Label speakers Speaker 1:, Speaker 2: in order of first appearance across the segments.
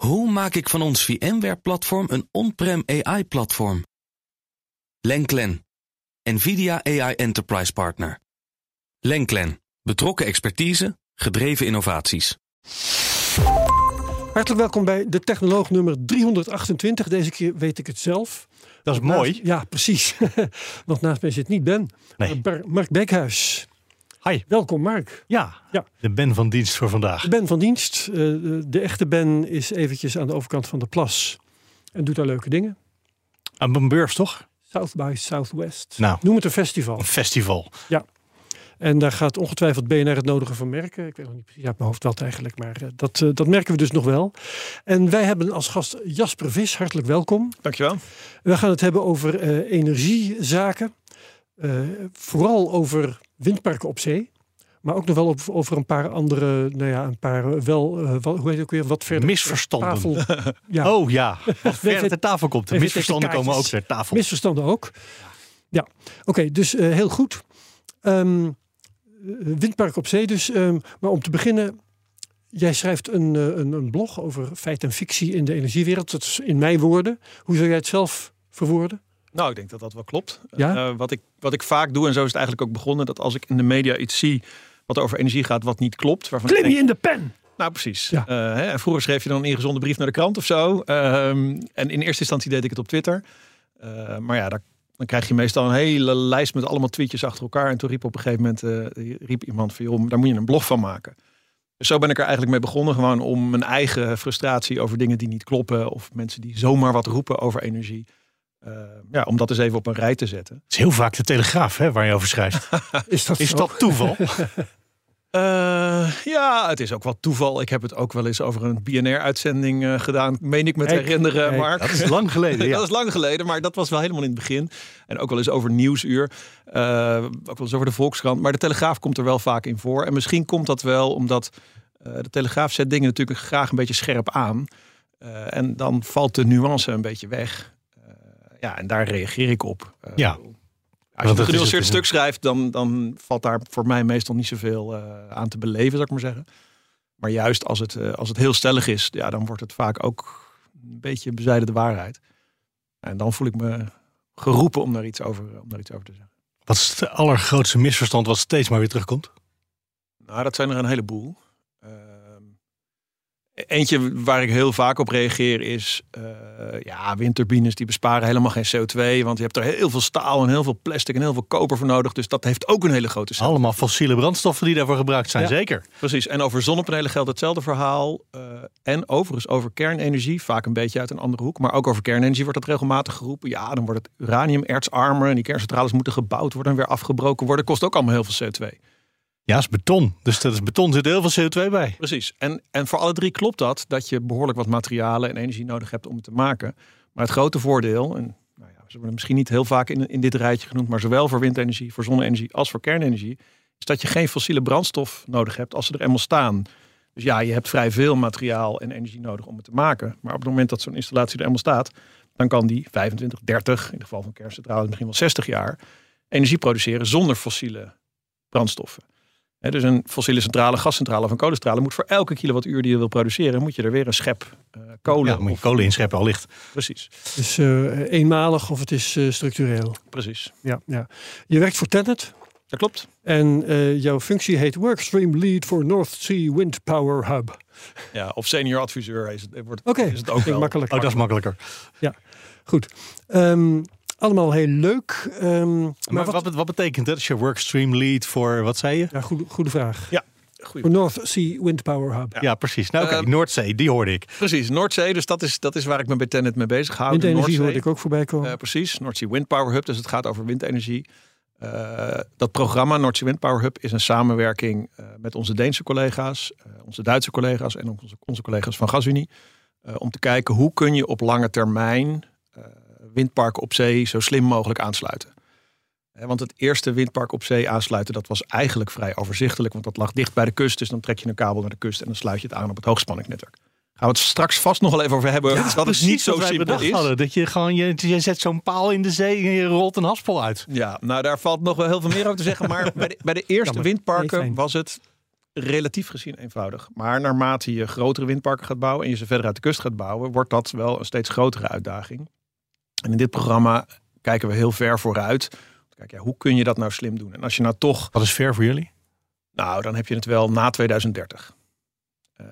Speaker 1: Hoe maak ik van ons VMware-platform een on-prem AI-platform? Lenklen, NVIDIA AI Enterprise Partner. Lenklen, betrokken expertise, gedreven innovaties.
Speaker 2: Hartelijk welkom bij de Technoloog nummer 328. Deze keer weet ik het zelf.
Speaker 3: Dat is
Speaker 2: Naast-
Speaker 3: mooi.
Speaker 2: ja, precies. Want naast mij zit niet Ben,
Speaker 3: Nee.
Speaker 2: maar Mark Beekhuis.
Speaker 3: Hi.
Speaker 2: Welkom Mark.
Speaker 3: Ja,
Speaker 2: Ja.
Speaker 3: de Ben van dienst voor vandaag.
Speaker 2: Ben van dienst. Eh, de echte Ben is eventjes aan de overkant van de plas. En doet daar leuke dingen.
Speaker 3: Aan een beurs toch?
Speaker 2: South by Southwest.
Speaker 3: Nou.
Speaker 2: Noem het een festival.
Speaker 3: Een festival.
Speaker 2: En daar gaat ongetwijfeld BNR het nodige van merken. Ik weet nog niet precies uit mijn hoofd wat eigenlijk, maar eh, dat, eh, dat merken we dus nog wel. En wij hebben als gast Jasper Vis. Hartelijk welkom.
Speaker 4: Dankjewel.
Speaker 2: We gaan het hebben over eh, energiezaken. Eh, vooral over windparken op zee. Maar ook nog wel op, over een paar andere, nou ja, een paar eh, wel, eh, wat, hoe heet het ook weer, wat verder.
Speaker 3: Misverstanden.
Speaker 2: Tafel, ja,
Speaker 3: Oh ja, wat ver ter tafel komt. Misverstanden komen ook ter tafel.
Speaker 2: misverstanden ook. Ja, oké, dus heel goed. Eh, windpark op zee dus. ehm, maar om te beginnen, jij schrijft een, een, een blog over feit en fictie in de energiewereld. Dat is in mijn woorden. Hoe zou jij het zelf verwoorden?
Speaker 4: Nou, ik denk dat dat wel klopt.
Speaker 2: Ja?
Speaker 4: Eh, wat, ik, wat ik vaak doe, en zo is het eigenlijk ook begonnen, dat als ik in de media iets zie wat over energie gaat, wat niet klopt. Waarvan ik
Speaker 2: Klim je
Speaker 4: denk,
Speaker 2: in de pen!
Speaker 4: nou, precies.
Speaker 2: Ja.
Speaker 4: Eh, hè, en vroeger schreef je dan een ingezonde brief naar de krant of zo. Ehm, en in eerste instantie deed ik het op Twitter. Eh, maar ja, daar, dan krijg je meestal een hele lijst met allemaal tweetjes achter elkaar. En toen riep op een gegeven moment riep iemand van, joh, daar moet je een blog van maken. Dus zo ben ik er eigenlijk mee begonnen, gewoon om mijn eigen frustratie over dingen die niet kloppen. Of mensen die zomaar wat roepen over energie. Eh, ja, om dat eens even op een rij te zetten.
Speaker 3: Het is heel vaak de Telegraaf hè, waar je over schrijft.
Speaker 2: Is dat,
Speaker 3: Is dat toeval?
Speaker 4: Eh, ja, het is ook wel toeval. Ik heb het ook wel eens over een BNR-uitzending eh, gedaan. Meen ik me te herinneren. Mark.
Speaker 3: Dat is lang geleden. Ja.
Speaker 4: Dat is lang geleden, maar dat was wel helemaal in het begin. En ook wel eens over Nieuwsuur. Eh, ook wel eens over de Volkskrant. Maar de Telegraaf komt er wel vaak in voor. En misschien komt dat wel omdat eh, de Telegraaf zet dingen natuurlijk graag een beetje scherp aan. Eh, en dan valt de nuance een beetje weg. Ja, en daar reageer ik op. Eh,
Speaker 3: Ja.
Speaker 4: Als je een genuanceerd
Speaker 3: het,
Speaker 4: stuk schrijft, dan, dan valt daar voor mij meestal niet zoveel eh, aan te beleven, zou ik maar zeggen. Maar juist als het, eh, als het heel stellig is, ja, dan wordt het vaak ook een beetje bezijden de waarheid. En dan voel ik me geroepen om daar iets over, om daar iets over te zeggen.
Speaker 3: Wat is het allergrootste misverstand wat steeds maar weer terugkomt?
Speaker 4: Nou, dat zijn er een heleboel. Eentje waar ik heel vaak op reageer is... eh, ja, windturbines die besparen helemaal geen CO2... want je hebt er heel veel staal en heel veel plastic en heel veel koper voor nodig. Dus dat heeft ook een hele grote CO2.
Speaker 3: Allemaal fossiele brandstoffen die daarvoor gebruikt zijn,
Speaker 2: Ja.
Speaker 3: zeker.
Speaker 4: Precies. En over zonnepanelen geldt hetzelfde verhaal. Eh, en overigens over kernenergie, vaak een beetje uit een andere hoek. Maar ook over kernenergie wordt dat regelmatig geroepen. Ja, dan wordt het uranium ertsarmer en die kerncentrales moeten gebouwd worden en weer afgebroken worden. Kost ook allemaal heel veel CO2.
Speaker 3: Ja, is beton. Dus dat is beton zit heel veel CO2 bij.
Speaker 4: Precies. En, en voor alle drie klopt dat, dat je behoorlijk wat materialen en energie nodig hebt om het te maken. Maar het grote voordeel, en nou ja, ze worden misschien niet heel vaak in, in dit rijtje genoemd, maar zowel voor windenergie, voor zonne-energie als voor kernenergie, is dat je geen fossiele brandstof nodig hebt als ze er eenmaal staan. Dus ja, je hebt vrij veel materiaal en energie nodig om het te maken. Maar op het moment dat zo'n installatie er eenmaal staat, dan kan die 25, 30, in het geval van kerncentrales misschien wel 60 jaar, energie produceren zonder fossiele brandstoffen. Dus een fossiele centrale, gascentrale of een kolencentrale moet voor elke kilowattuur die je wil produceren, moet je er weer een schep eh, kolen.
Speaker 3: Ja, moet je
Speaker 4: of-
Speaker 3: kolen inscheppen al licht.
Speaker 4: Precies,
Speaker 2: Dus eh, eenmalig of het is eh, structureel.
Speaker 4: precies.
Speaker 2: Ja, ja. Je werkt voor Tennet.
Speaker 4: Dat klopt.
Speaker 2: En eh, jouw functie heet Workstream Lead voor North Sea Wind Power Hub.
Speaker 4: Ja, of senior adviseur is het, wordt,
Speaker 2: Oké,
Speaker 4: is het ook wel.
Speaker 2: makkelijk.
Speaker 3: Oh, dat is makkelijker.
Speaker 2: Goed. Ehm, allemaal heel leuk. Ehm, maar,
Speaker 3: Maar
Speaker 2: wat,
Speaker 3: wat, wat betekent dat? Als je workstream lead voor, wat zei je?
Speaker 2: Ja, goede, goede vraag.
Speaker 4: Goeie.
Speaker 2: Voor North Sea Wind Power Hub.
Speaker 3: Ja, precies. Nou, oké,
Speaker 4: Eh,
Speaker 3: Noordzee, die hoorde ik.
Speaker 4: Precies, Noordzee. Dus dat is, dat is waar ik me bij Tennet mee bezig hou. de
Speaker 2: Windenergie hoorde ik ook voorbij komen.
Speaker 4: Eh, precies, Noordzee Wind Power Hub. Dus het gaat over windenergie. Eh, dat programma Noordzee Wind Power Hub is een samenwerking eh, met onze Deense collega's, eh, onze Duitse collega's en ook onze, onze collega's van GasUnie. eh, om te kijken hoe kun je op lange termijn eh, windparken op zee zo slim mogelijk aansluiten. Want het eerste windpark op zee aansluiten, dat was eigenlijk vrij overzichtelijk. Want dat lag dicht bij de kust. Dus dan trek je een kabel naar de kust en dan sluit je het aan op het hoogspanningnetwerk. Gaan we het straks vast nog wel even over hebben. dat
Speaker 3: Precies
Speaker 4: niet zo simpel is.
Speaker 3: Hadden, dat je gewoon, je, je zet zo'n paal in de zee en je rolt een haspel uit.
Speaker 4: Ja, nou daar valt nog wel heel veel meer over te zeggen. Maar bij de, bij de eerste
Speaker 2: Jammer.
Speaker 4: Windparken was het relatief gezien eenvoudig. Maar naarmate je grotere windparken gaat bouwen en je ze verder uit de kust gaat bouwen, wordt dat wel een steeds grotere uitdaging. En in dit programma kijken we heel ver vooruit. Kijk, ja, hoe kun je dat nou slim doen? En als je nou toch,
Speaker 3: Wat is ver voor jullie?
Speaker 4: nou, dan heb je het wel na 2030. Eh,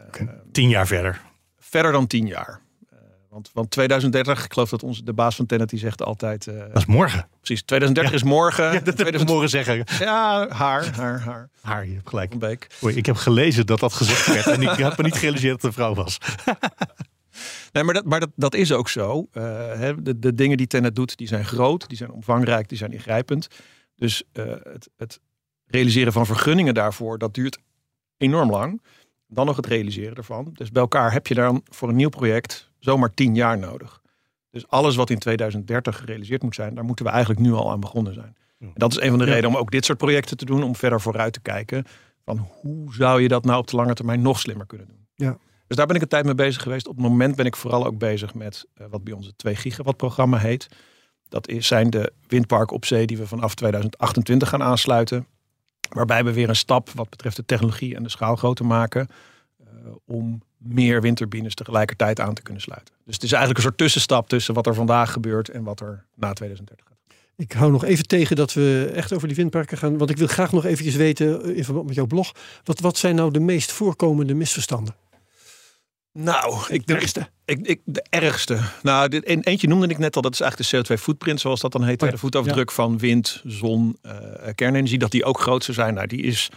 Speaker 3: Tien jaar verder.
Speaker 4: verder dan tien jaar. Eh, want, want 2030, ik geloof dat onze, de baas van Tenet die zegt altijd, eh,
Speaker 3: Dat is morgen.
Speaker 4: precies, 2030 is morgen.
Speaker 3: Ja, dat ik
Speaker 4: 2000
Speaker 3: morgen zeggen.
Speaker 4: ja, haar, haar, haar.
Speaker 3: Haar, je hebt gelijk. Oei, ik heb gelezen dat dat gezegd werd. En ik had me niet gerealiseerd dat het een vrouw was.
Speaker 4: Nee, maar dat, maar dat, dat is ook zo. Eh, hè, de, de dingen die Tenet doet, die zijn groot, die zijn omvangrijk, die zijn ingrijpend. Dus eh, het, het realiseren van vergunningen daarvoor, dat duurt enorm lang. Dan nog het realiseren ervan. Dus bij elkaar heb je dan voor een nieuw project zomaar tien jaar nodig. Dus alles wat in 2030 gerealiseerd moet zijn, daar moeten we eigenlijk nu al aan begonnen zijn. En dat is een van de redenen om ook dit soort projecten te doen, om verder vooruit te kijken. Van hoe zou je dat nou op de lange termijn nog slimmer kunnen doen?
Speaker 2: Ja.
Speaker 4: Dus daar ben ik een tijd mee bezig geweest. Op het moment ben ik vooral ook bezig met eh, wat bij ons het 2 gigawatt programma heet. Dat is, zijn de windparken op zee die we vanaf 2028 gaan aansluiten. Waarbij we weer een stap wat betreft de technologie en de schaalgrootte maken. eh, om meer windturbines tegelijkertijd aan te kunnen sluiten. Dus het is eigenlijk een soort tussenstap tussen wat er vandaag gebeurt en wat er na 2030 gaat.
Speaker 2: Ik hou nog even tegen dat we echt over die windparken gaan. Want ik wil graag nog eventjes weten, eh, in verband met jouw blog. Wat, wat zijn nou de meest voorkomende misverstanden?
Speaker 4: Nou, ik,
Speaker 2: De ergste.
Speaker 4: Ik, ik, de ergste. Nou, dit, en eentje noemde ik net al. Dat is eigenlijk de CO2-footprint, zoals dat dan heet.
Speaker 2: Oh ja,
Speaker 4: De voetafdruk van wind, zon, eh, kernenergie. Dat die ook groot zou zijn. Nou, die is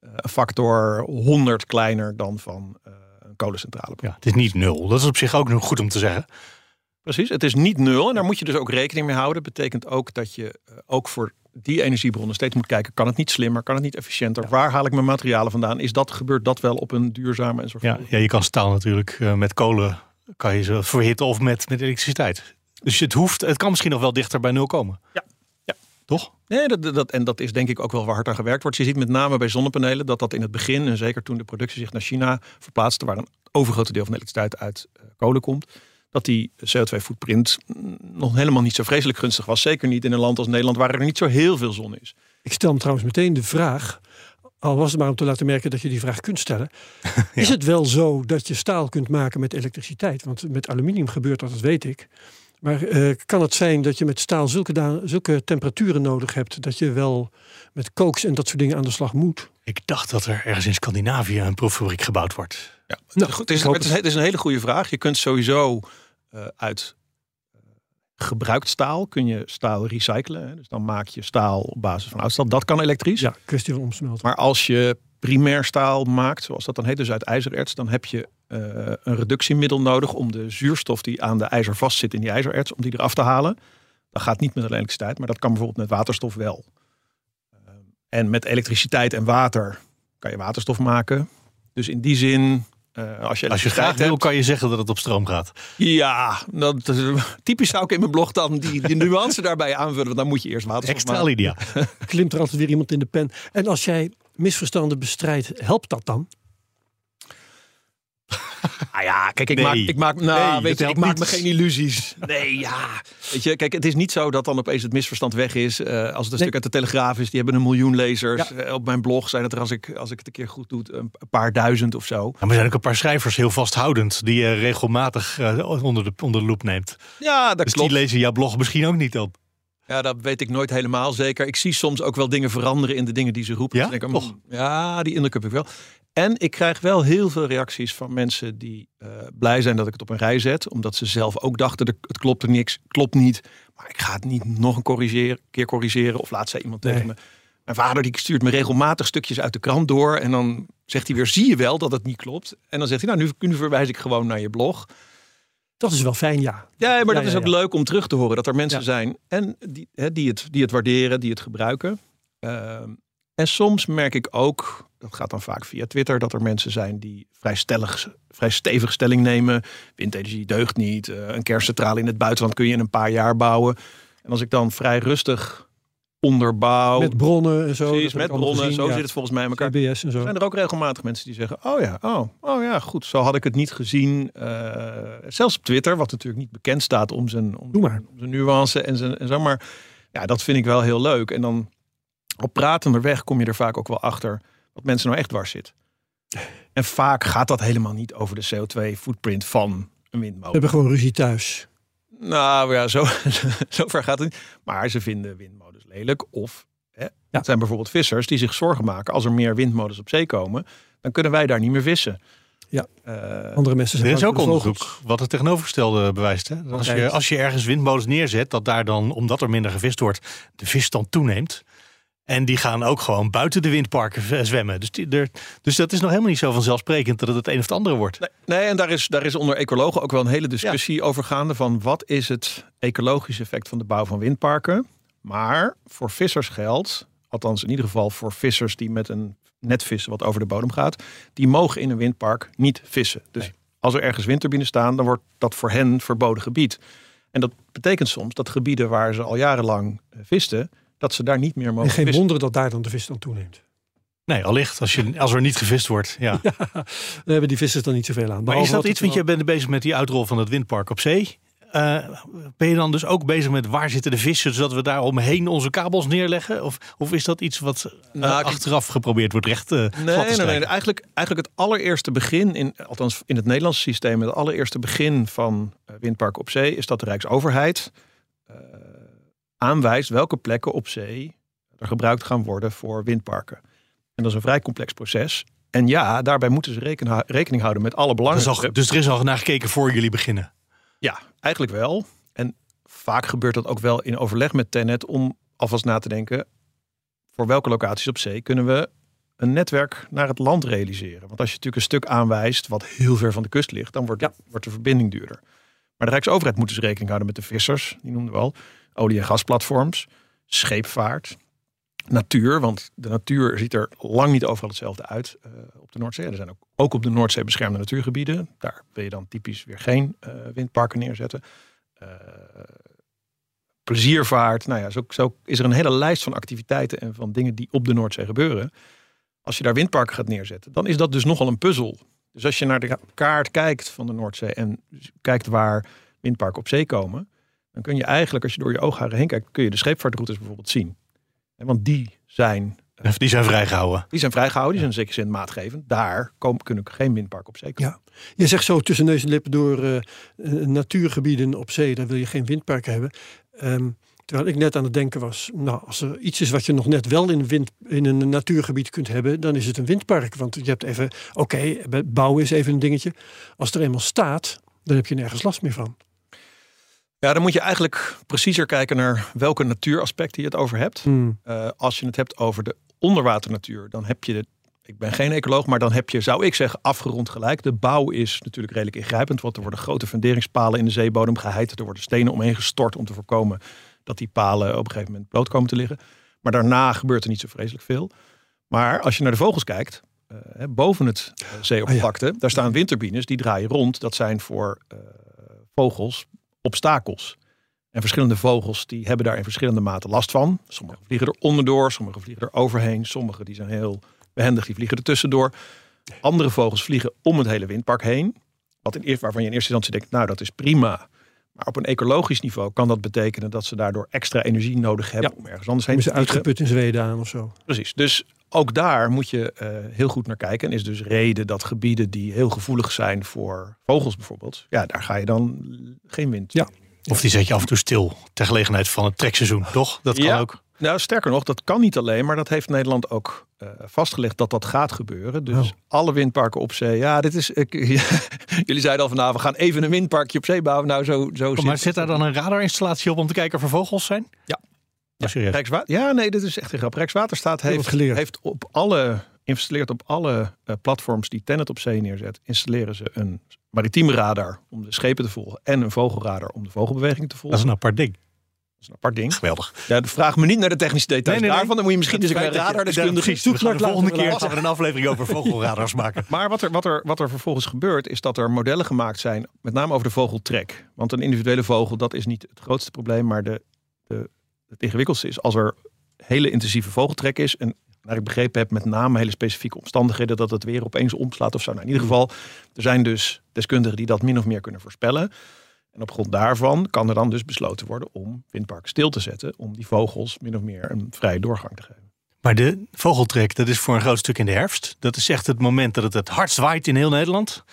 Speaker 4: eh, een factor 100 kleiner dan van een kolencentrale.
Speaker 3: Ja, het is niet nul. Dat is op zich ook nog goed om te zeggen.
Speaker 4: Precies, het is niet nul. En daar moet je dus ook rekening mee houden. betekent ook dat je ook voor die energiebronnen steeds moet kijken. Kan het niet slimmer? Kan het niet efficiënter? Waar haal ik mijn materialen vandaan? Is dat, gebeurt dat wel op een duurzame en
Speaker 3: Ja,
Speaker 4: zorgvuldige
Speaker 3: ja je kan staal natuurlijk eh, met kolen kan je ze verhitten of met, met elektriciteit. Dus het hoeft, het kan misschien nog wel dichter bij nul komen.
Speaker 4: Ja. Ja.
Speaker 3: Toch?
Speaker 4: Nee, dat, dat, en dat is denk ik ook wel waar hard aan gewerkt wordt. Je ziet met name bij zonnepanelen dat dat in het begin, en zeker toen de productie zich naar China verplaatste, waar een overgrote deel van de elektriciteit uit eh, kolen komt, dat die CO2-footprint nog helemaal niet zo vreselijk gunstig was. Zeker niet in een land als Nederland, waar er niet zo heel veel zon is.
Speaker 2: Ik stel hem trouwens meteen de vraag. Al was het maar om te laten merken dat je die vraag kunt stellen. Is het wel zo dat je staal kunt maken met elektriciteit? Want met aluminium gebeurt dat, dat weet ik. Maar eh, kan het zijn dat je met staal zulke, zulke temperaturen nodig hebt... dat je wel met kooks en dat soort dingen aan de slag moet?
Speaker 3: Ik dacht dat er ergens in Scandinavië een proeffabriek gebouwd wordt.
Speaker 4: Ja,
Speaker 2: Nou,
Speaker 4: het, is,
Speaker 2: ik hoop
Speaker 4: het, is,
Speaker 2: het.
Speaker 4: het is een hele goede vraag. Je kunt sowieso eh, uit eh, gebruikt staal kun je staal recyclen. Hè? Dus dan maak je staal op basis van oud staal. Dat kan elektrisch.
Speaker 2: Ja, kwestie van omsmelten.
Speaker 4: Maar als je primair staal maakt, zoals dat dan heet, dus uit ijzererts, dan heb je eh, een reductiemiddel nodig om de zuurstof die aan de ijzer vastzit in die ijzererts, om die eraf te halen. Dat gaat niet met elektriciteit, maar dat kan bijvoorbeeld met waterstof wel. Eh, en met elektriciteit en water kan je waterstof maken. Dus in die zin, eh, als je
Speaker 3: Als je graag wil,
Speaker 4: hebt-
Speaker 3: kan je zeggen dat het op stroom gaat.
Speaker 4: ja, dat, typisch zou ik in mijn blog dan die, die nuance daarbij aanvullen. Want dan moet je eerst waterstof
Speaker 3: Extra
Speaker 4: maken.
Speaker 3: Lydia.
Speaker 2: Klimt er altijd weer iemand in de pen. En als jij misverstanden bestrijdt, helpt dat dan?
Speaker 4: Ah ja, kijk, ik
Speaker 3: Nee.
Speaker 4: maak, ik maak, nou,
Speaker 3: Nee,
Speaker 4: weet je, ik maak me geen illusies. Nee, ja. Weet je, kijk, het is niet zo dat dan opeens het misverstand weg is. Eh, als het een stuk uit de Telegraaf is, die hebben een miljoen lezers. Eh, op mijn blog zijn het er, als ik, als ik het een keer goed doe, een paar duizend of zo.
Speaker 3: Maar er zijn ook een paar schrijvers heel vasthoudend die je regelmatig eh, onder, de, onder de loep neemt.
Speaker 4: Ja, dat
Speaker 3: Dus
Speaker 4: klopt.
Speaker 3: die lezen jouw blog misschien ook niet dan.
Speaker 4: Ja, dat weet ik nooit helemaal zeker. Ik zie soms ook wel dingen veranderen in de dingen die ze roepen.
Speaker 3: Ja?
Speaker 4: Dus ik denk,
Speaker 3: Toch?
Speaker 4: mm, ja, die indruk heb ik wel. En ik krijg wel heel veel reacties van mensen die eh, blij zijn dat ik het op een rij zet. Omdat ze zelf ook dachten, het klopt er niks, klopt niet. Maar ik ga het niet nog een corrigeren, keer corrigeren. Of laat zei iemand
Speaker 2: Nee.
Speaker 4: tegen me. Mijn vader die stuurt me regelmatig stukjes uit de krant door. En dan zegt hij weer, zie je wel dat het niet klopt. En dan zegt hij, nou nu, nu verwijs ik gewoon naar je blog.
Speaker 2: Dat is wel fijn, ja.
Speaker 4: Ja, maar
Speaker 2: Ja,
Speaker 4: dat is ook
Speaker 2: ja.
Speaker 4: leuk om terug te horen dat er mensen zijn en die, hè, die, het, die het waarderen, die het gebruiken. Ehm, en soms merk ik ook, dat gaat dan vaak via Twitter, dat er mensen zijn die vrij, stellig, vrij stevig stelling nemen. Windenergie deugt niet. eh, een kerncentrale in het buitenland kun je in een paar jaar bouwen. En als ik dan vrij rustig onderbouw,
Speaker 2: Met bronnen en zo.
Speaker 4: precies, met bronnen,
Speaker 2: gezien,
Speaker 4: zo
Speaker 2: ja.
Speaker 4: zit het volgens mij in elkaar.
Speaker 2: CBS en zo.
Speaker 4: Zijn er ook regelmatig mensen die zeggen: Oh ja, oh, oh ja, goed, zo had ik het niet gezien. Eh, zelfs op Twitter, wat natuurlijk niet bekend staat om zijn, om, om zijn nuance en, zijn, en zo. Maar ja, dat vind ik wel heel leuk. En dan op pratende weg kom je er vaak ook wel achter wat mensen nou echt dwars zit. En vaak gaat dat helemaal niet over de CO2-footprint van een
Speaker 2: We
Speaker 4: windmolen.
Speaker 2: hebben gewoon ruzie thuis.
Speaker 4: Nou ja, zo, zo ver gaat het niet. Maar ze vinden windmolens lelijk. Of hè, het zijn bijvoorbeeld vissers die zich zorgen maken als er meer windmolens op zee komen. Dan kunnen wij daar niet meer vissen.
Speaker 2: Ja.
Speaker 4: Eh,
Speaker 2: Andere mensen
Speaker 3: Er
Speaker 2: zijn
Speaker 3: is
Speaker 2: bang
Speaker 3: ook onderzoek wat het tegenovergestelde bewijst. Hè? Dat Als, je, als je ergens windmolens neerzet, dat daar dan, omdat er minder gevist wordt, de visstand toeneemt. En die gaan ook gewoon buiten de windparken zwemmen. Dus, die, er, dus dat is nog helemaal niet zo vanzelfsprekend dat het het een of het andere wordt.
Speaker 4: Nee, nee, en daar is, daar is onder ecologen ook wel een hele discussie over gaande van wat is het ecologische effect van de bouw van windparken. Maar voor vissers geldt, althans in ieder geval voor vissers die met een net vissen wat over de bodem gaat, die mogen in een windpark niet vissen. Dus als er ergens windturbines staan, dan wordt dat voor hen verboden gebied. En dat betekent soms dat gebieden waar ze al jarenlang eh, visten, dat ze daar niet meer mogen
Speaker 2: En geen
Speaker 4: vissen.
Speaker 2: wonder dat daar dan de visstand toeneemt.
Speaker 3: Nee, allicht als, je, als er niet gevist wordt. Ja.
Speaker 2: Daar hebben die vissers dan niet zoveel aan.
Speaker 3: Maar is dat iets, want
Speaker 2: wel-
Speaker 3: je bent bezig met die uitrol van het windpark op zee. Eh, ben je dan dus ook bezig met waar zitten de vissen, zodat we daar omheen onze kabels neerleggen? Of, of is dat iets wat eh,
Speaker 4: Nou,
Speaker 3: achteraf geprobeerd wordt recht glad te
Speaker 4: Nee, nee, nee.
Speaker 3: strijken?
Speaker 4: Eigenlijk, eigenlijk het allereerste begin, in, althans in het Nederlandse systeem, het allereerste begin van windparken op zee, is dat de Rijksoverheid eh, aanwijst welke plekken op zee er gebruikt gaan worden voor windparken. En dat is een vrij complex proces. En ja, daarbij moeten ze reken- rekening houden met alle belangrijke.
Speaker 3: al, dus er is al naar gekeken voor jullie beginnen.
Speaker 4: Ja, eigenlijk wel. En vaak gebeurt dat ook wel in overleg met Tenet om alvast na te denken. Voor welke locaties op zee kunnen we een netwerk naar het land realiseren? Want als je natuurlijk een stuk aanwijst wat heel ver van de kust ligt, dan wordt, wordt de verbinding duurder. Maar de Rijksoverheid moet dus rekening houden met de vissers, die noemden we al, olie- en gasplatforms, scheepvaart, natuur. Want de natuur ziet er lang niet overal hetzelfde uit eh, op de Noordzee. Er zijn ook, ook op de Noordzee beschermde natuurgebieden. Daar wil je dan typisch weer geen eh, windparken neerzetten. Eh, pleziervaart. Nou ja, zo, zo is er een hele lijst van activiteiten en van dingen die op de Noordzee gebeuren. Als je daar windparken gaat neerzetten, dan is dat dus nogal een puzzel. Dus als je naar de kaart kijkt van de Noordzee en kijkt waar windparken op zee komen, dan kun je eigenlijk, als je door je oogharen heen kijkt, kun je de scheepvaartroutes bijvoorbeeld zien. En Want die zijn,
Speaker 3: Die zijn vrijgehouden.
Speaker 4: die zijn vrijgehouden, die zijn in zekere zin maatgevend. Daar komen, kunnen geen windparken op zee komen.
Speaker 2: Ja. Je zegt zo tussen neus en lippen door eh, eh, natuurgebieden op zee, daar wil je geen windparken hebben. Ehm, terwijl ik net aan het denken was, nou, als er iets is wat je nog net wel in een, wind, in een natuurgebied kunt hebben, dan is het een windpark. Want je hebt even, oké, bouwen is even een dingetje. Als het er eenmaal staat, dan heb je nergens last meer van.
Speaker 4: Ja, dan moet je eigenlijk preciezer kijken naar welke natuuraspecten je het over hebt.
Speaker 2: Hmm.
Speaker 4: Eh, als je het hebt over de onderwaternatuur, dan heb je de. Ik ben geen ecoloog, maar dan heb je, zou ik zeggen, afgerond gelijk. De bouw is natuurlijk redelijk ingrijpend, want er worden grote funderingspalen in de zeebodem geheid. Er worden stenen omheen gestort om te voorkomen dat die palen op een gegeven moment bloot komen te liggen. Maar daarna gebeurt er niet zo vreselijk veel. Maar als je naar de vogels kijkt, eh, boven het eh, zeeoppervlakte, daar staan windturbines die draaien rond. Dat zijn voor eh, vogels obstakels. En verschillende vogels die hebben daar in verschillende mate last van. Sommige vliegen er onderdoor, sommige vliegen er overheen, sommige die zijn heel behendig, die vliegen er tussendoor. Andere vogels vliegen om het hele windpark heen. Wat in, waarvan je in eerste instantie denkt, nou dat is prima. Maar op een ecologisch niveau kan dat betekenen dat ze daardoor extra energie nodig hebben om ergens anders heen te
Speaker 2: ze
Speaker 4: vliegen.
Speaker 2: uitgeput in Zweden aan of zo.
Speaker 4: Precies. Dus ook daar moet je eh, heel goed naar kijken. En is dus reden dat gebieden die heel gevoelig zijn voor vogels bijvoorbeeld, ja, daar ga je dan geen wind.
Speaker 2: Ja.
Speaker 3: Of die zet je af en toe stil ter gelegenheid van het trekseizoen, toch? Dat kan
Speaker 4: Ja.
Speaker 3: ook.
Speaker 4: Nou, sterker nog, dat kan niet alleen, maar dat heeft Nederland ook eh, vastgelegd dat dat gaat gebeuren. Dus
Speaker 2: Oh.
Speaker 4: alle windparken op zee. Ja, dit is. Ik, jullie zeiden al van nou, we gaan even een windparkje op zee bouwen. Nou, zo, zo
Speaker 3: Oh, maar zit daar dan een radarinstallatie op om te kijken of er vogels zijn?
Speaker 4: Ja.
Speaker 3: Ja, serieus.
Speaker 4: Rijkswa- ja, nee, dit is echt een grap. Rijkswaterstaat heeft, heeft op alle, installeert op alle eh, platforms die Tennet op zee neerzet, installeren ze een maritieme radar om de schepen te volgen en een vogelradar om de vogelbeweging te
Speaker 3: Dat
Speaker 4: volgen.
Speaker 3: is een apart ding.
Speaker 4: Is een apart ding.
Speaker 3: Geweldig.
Speaker 4: Ja, vraag me niet naar de technische details
Speaker 3: Nee, nee, nee.
Speaker 4: daarvan. Dan moet je misschien dus een radardeskundige
Speaker 3: gaan de volgende keer gaan we een aflevering over vogelradars maken.
Speaker 4: Maar wat er, wat, er, wat er vervolgens gebeurt, is dat er modellen gemaakt zijn, met name over de vogeltrek. Want een individuele vogel, dat is niet het grootste probleem, maar de, de, het ingewikkeldste is als er hele intensieve vogeltrek is. En naar ik begrepen heb, met name hele specifieke omstandigheden, dat het weer opeens omslaat of zo. Nou, in ieder geval, er zijn dus deskundigen die dat min of meer kunnen voorspellen. En op grond daarvan kan er dan dus besloten worden om windparken stil te zetten, om die vogels min of meer een vrije doorgang te geven.
Speaker 3: Maar de vogeltrek, dat is voor een groot stuk in de herfst. Dat is echt het moment dat het het hardst waait in heel Nederland.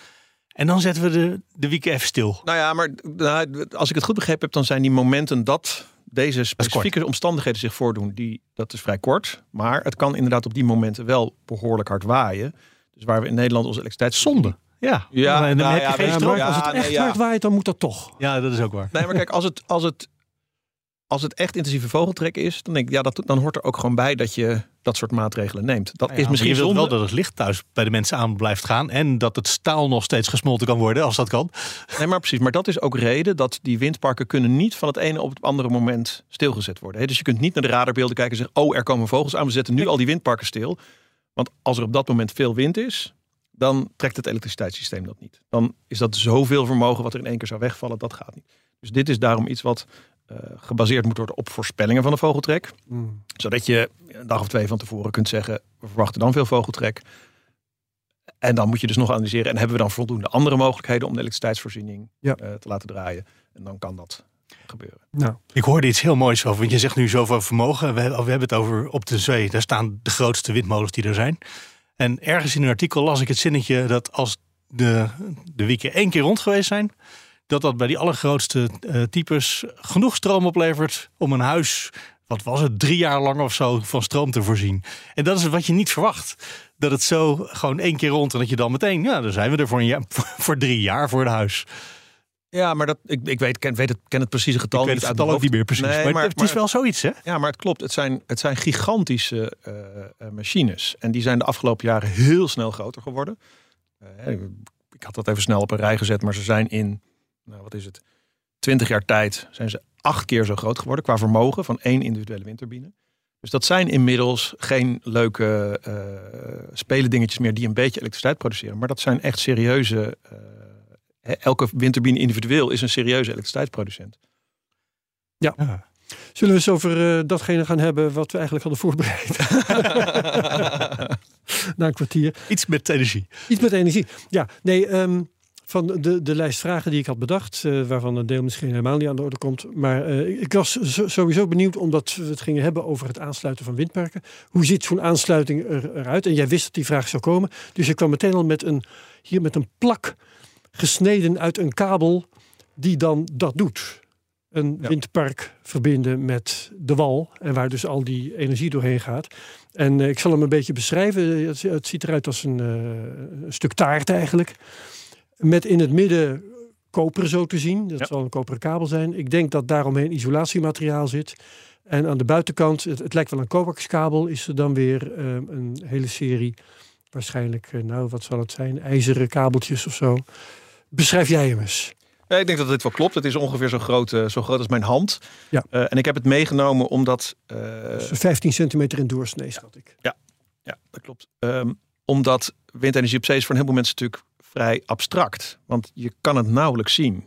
Speaker 3: En dan zetten we de, de wieken even stil.
Speaker 4: Nou ja, maar nou, als ik het goed begrepen heb, dan zijn die momenten dat deze specifieke omstandigheden zich voordoen, die, dat is vrij kort. Maar het kan inderdaad op die momenten wel behoorlijk hard waaien. Dus waar we in Nederland onze elektriciteit
Speaker 3: Zonde. Ja,
Speaker 4: Ja,
Speaker 3: en dan
Speaker 4: nou
Speaker 3: heb je
Speaker 4: ja,
Speaker 3: geen stroom.
Speaker 2: als het echt
Speaker 4: nee, ja.
Speaker 2: hard waait, dan moet dat toch.
Speaker 3: Ja, dat is ook waar.
Speaker 4: Nee, maar kijk, als het, als het, als het echt intensieve vogeltrek is, dan denk ik, ja, dat, dan hoort er ook gewoon bij dat je dat soort maatregelen neemt. Dat
Speaker 3: Ja,
Speaker 4: is misschien
Speaker 3: je wilt
Speaker 4: zonde.
Speaker 3: wel dat het licht thuis bij de mensen aan blijft gaan. En dat het staal nog steeds gesmolten kan worden, als dat kan.
Speaker 4: Nee, maar precies. Maar dat is ook reden dat die windparken kunnen niet van het ene op het andere moment stilgezet worden. hè. Dus je kunt niet naar de radarbeelden kijken en zeggen, oh, er komen vogels aan. We zetten nu al die windparken stil. Want als er op dat moment veel wind is, dan trekt het elektriciteitssysteem dat niet. Dan is dat zoveel vermogen wat er in één keer zou wegvallen, dat gaat niet. Dus dit is daarom iets wat eh, gebaseerd moet worden op voorspellingen van de vogeltrek. Zodat je een dag of twee van tevoren kunt zeggen, we verwachten dan veel vogeltrek. En dan moet je dus nog analyseren. En hebben we dan voldoende andere mogelijkheden om de elektriciteitsvoorziening
Speaker 2: Ja.
Speaker 4: eh, te laten draaien? En dan kan dat gebeuren.
Speaker 2: Nou,
Speaker 3: Ik hoorde iets heel moois over, want je zegt nu zoveel vermogen. We, we hebben het over op de zee. Daar staan de grootste windmolens die er zijn. En ergens in een artikel las ik het zinnetje dat als de, de wieken één keer rond geweest zijn, dat dat bij die allergrootste eh, types genoeg stroom oplevert om een huis, wat was het, drie jaar lang of zo, van stroom te voorzien. En dat is wat je niet verwacht. Dat het zo gewoon één keer rond en dat je dan meteen, ja, dan zijn we er voor, een jaar, voor drie jaar voor het huis.
Speaker 4: Ja, maar dat, ik, ik weet, ken, weet het, ken het precieze getal
Speaker 3: Ik weet het getal ook niet meer precies.
Speaker 4: Nee,
Speaker 3: maar, het is wel zoiets, hè?
Speaker 4: Ja, maar het klopt. Het zijn, het zijn gigantische eh, eh, machines. En die zijn de afgelopen jaren heel snel groter geworden. Eh, ik had dat even snel op een rij gezet, maar ze zijn in, nou wat is het, 20 jaar tijd zijn ze acht keer zo groot geworden qua vermogen van één individuele windturbine. Dus dat zijn inmiddels geen leuke spelendingetjes meer die een beetje elektriciteit produceren. Maar dat zijn echt serieuze. Elke windturbine individueel is een serieuze elektriciteitsproducent.
Speaker 3: Ja.
Speaker 2: zullen we eens over eh, datgene gaan hebben wat we eigenlijk hadden voorbereid? Na een kwartier.
Speaker 3: Iets met energie.
Speaker 2: Iets met energie. Ja, nee, ehm, van de, de lijst vragen die ik had bedacht, eh, waarvan een deel misschien helemaal niet aan de orde komt. Maar eh, ik was sowieso benieuwd, omdat we het gingen hebben over het aansluiten van windparken. Hoe ziet zo'n aansluiting er, eruit? En jij wist dat die vraag zou komen. Dus ik kwam meteen al met een, hier met een plak gesneden uit een kabel die dan dat doet. Een
Speaker 4: Ja.
Speaker 2: windpark verbinden met de wal. En waar dus al die energie doorheen gaat. En eh, ik zal hem een beetje beschrijven. Het, het ziet eruit als een, eh, een stuk taart eigenlijk. Met in het midden koper zo te zien. Dat
Speaker 4: Ja.
Speaker 2: zal een koperen kabel zijn. Ik denk dat daaromheen isolatiemateriaal zit. En aan de buitenkant, het, het lijkt wel een coaxkabel, is er dan weer eh, een hele serie, waarschijnlijk, eh, nou wat zal het zijn, ijzeren kabeltjes of zo. Beschrijf jij hem eens.
Speaker 4: Ja, ik denk dat dit wel klopt. Het is ongeveer zo groot, eh, zo groot als mijn hand.
Speaker 2: Ja.
Speaker 4: Eh, en ik heb het meegenomen omdat. eh,
Speaker 2: Dus 15 centimeter in doorsnee, schat ik.
Speaker 4: ja, dat klopt. Ehm, omdat windenergie op zee is voor een heleboel mensen natuurlijk vrij abstract. Want je kan het nauwelijks zien.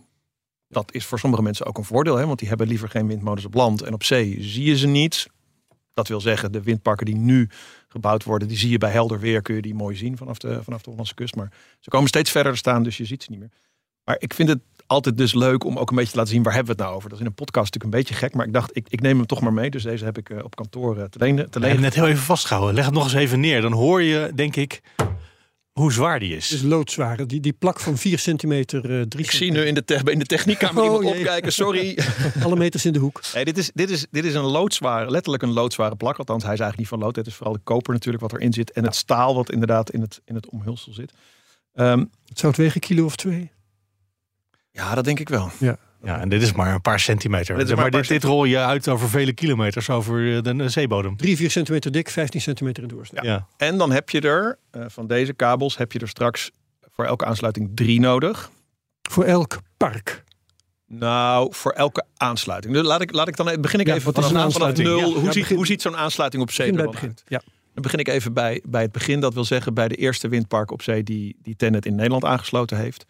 Speaker 4: Dat is voor sommige mensen ook een voordeel, hè, want die hebben liever geen windmolens op land. En op zee zie je ze niet. Dat wil zeggen, de windparken die nu gebouwd worden, die zie je bij helder weer, kun je die mooi zien vanaf de, vanaf de Hollandse kust. Maar ze komen steeds verder staan, dus je ziet ze niet meer. Maar ik vind het altijd dus leuk om ook een beetje te laten zien waar hebben we het nou over. Dat is in een podcast natuurlijk een beetje gek, maar ik dacht, ik, ik neem hem toch maar mee. Dus deze heb ik eh, op kantoor eh, te lenen. Te lenen.
Speaker 3: net heel even vastgehouden. Leg het nog eens even neer. Dan hoor je, denk ik, hoe zwaar die
Speaker 2: Het is
Speaker 3: is.
Speaker 2: loodzwaar. Die, die plak van 4 centimeter, eh 3
Speaker 4: Ik zie nu in de, te- in de techniekkamer
Speaker 2: Oh,
Speaker 4: iemand
Speaker 2: jee.
Speaker 4: opkijken, sorry.
Speaker 2: alle meters in de hoek.
Speaker 4: Nee, dit, is, dit, is, dit is een loodzware, letterlijk een loodzware plak. Althans, hij is eigenlijk niet van lood. Het is vooral de koper natuurlijk wat erin zit. En het staal wat inderdaad in het, in het omhulsel zit. Ehm,
Speaker 2: Zou het wegen, kilo of twee?
Speaker 4: ja, dat denk ik wel.
Speaker 3: Ja, en dit is maar een paar centimeter.
Speaker 4: Dit maar
Speaker 3: dit, dit rol je uit over vele kilometers over de, de zeebodem.
Speaker 2: 3, 4 centimeter dik, 15 centimeter in doorsnee.
Speaker 3: Ja.
Speaker 4: En dan heb je er, eh, van deze kabels, heb je er straks voor elke aansluiting drie nodig.
Speaker 2: Voor elk park.
Speaker 4: Nou, voor elke aansluiting. Dus laat ik, laat ik dan even- begin ik
Speaker 2: Ja,
Speaker 4: even
Speaker 2: wat is
Speaker 4: vanaf,
Speaker 2: een
Speaker 4: vanaf
Speaker 2: aansluiting?
Speaker 4: nul.
Speaker 2: Ja,
Speaker 4: hoe,
Speaker 2: ja,
Speaker 4: ziet,
Speaker 2: begin-
Speaker 4: hoe ziet zo'n aansluiting op zee
Speaker 2: Begin
Speaker 4: er?
Speaker 2: Ja.
Speaker 4: Dan begin ik even bij, bij het begin. Dat wil zeggen bij de eerste windpark op zee die, die Tennet in Nederland aangesloten heeft.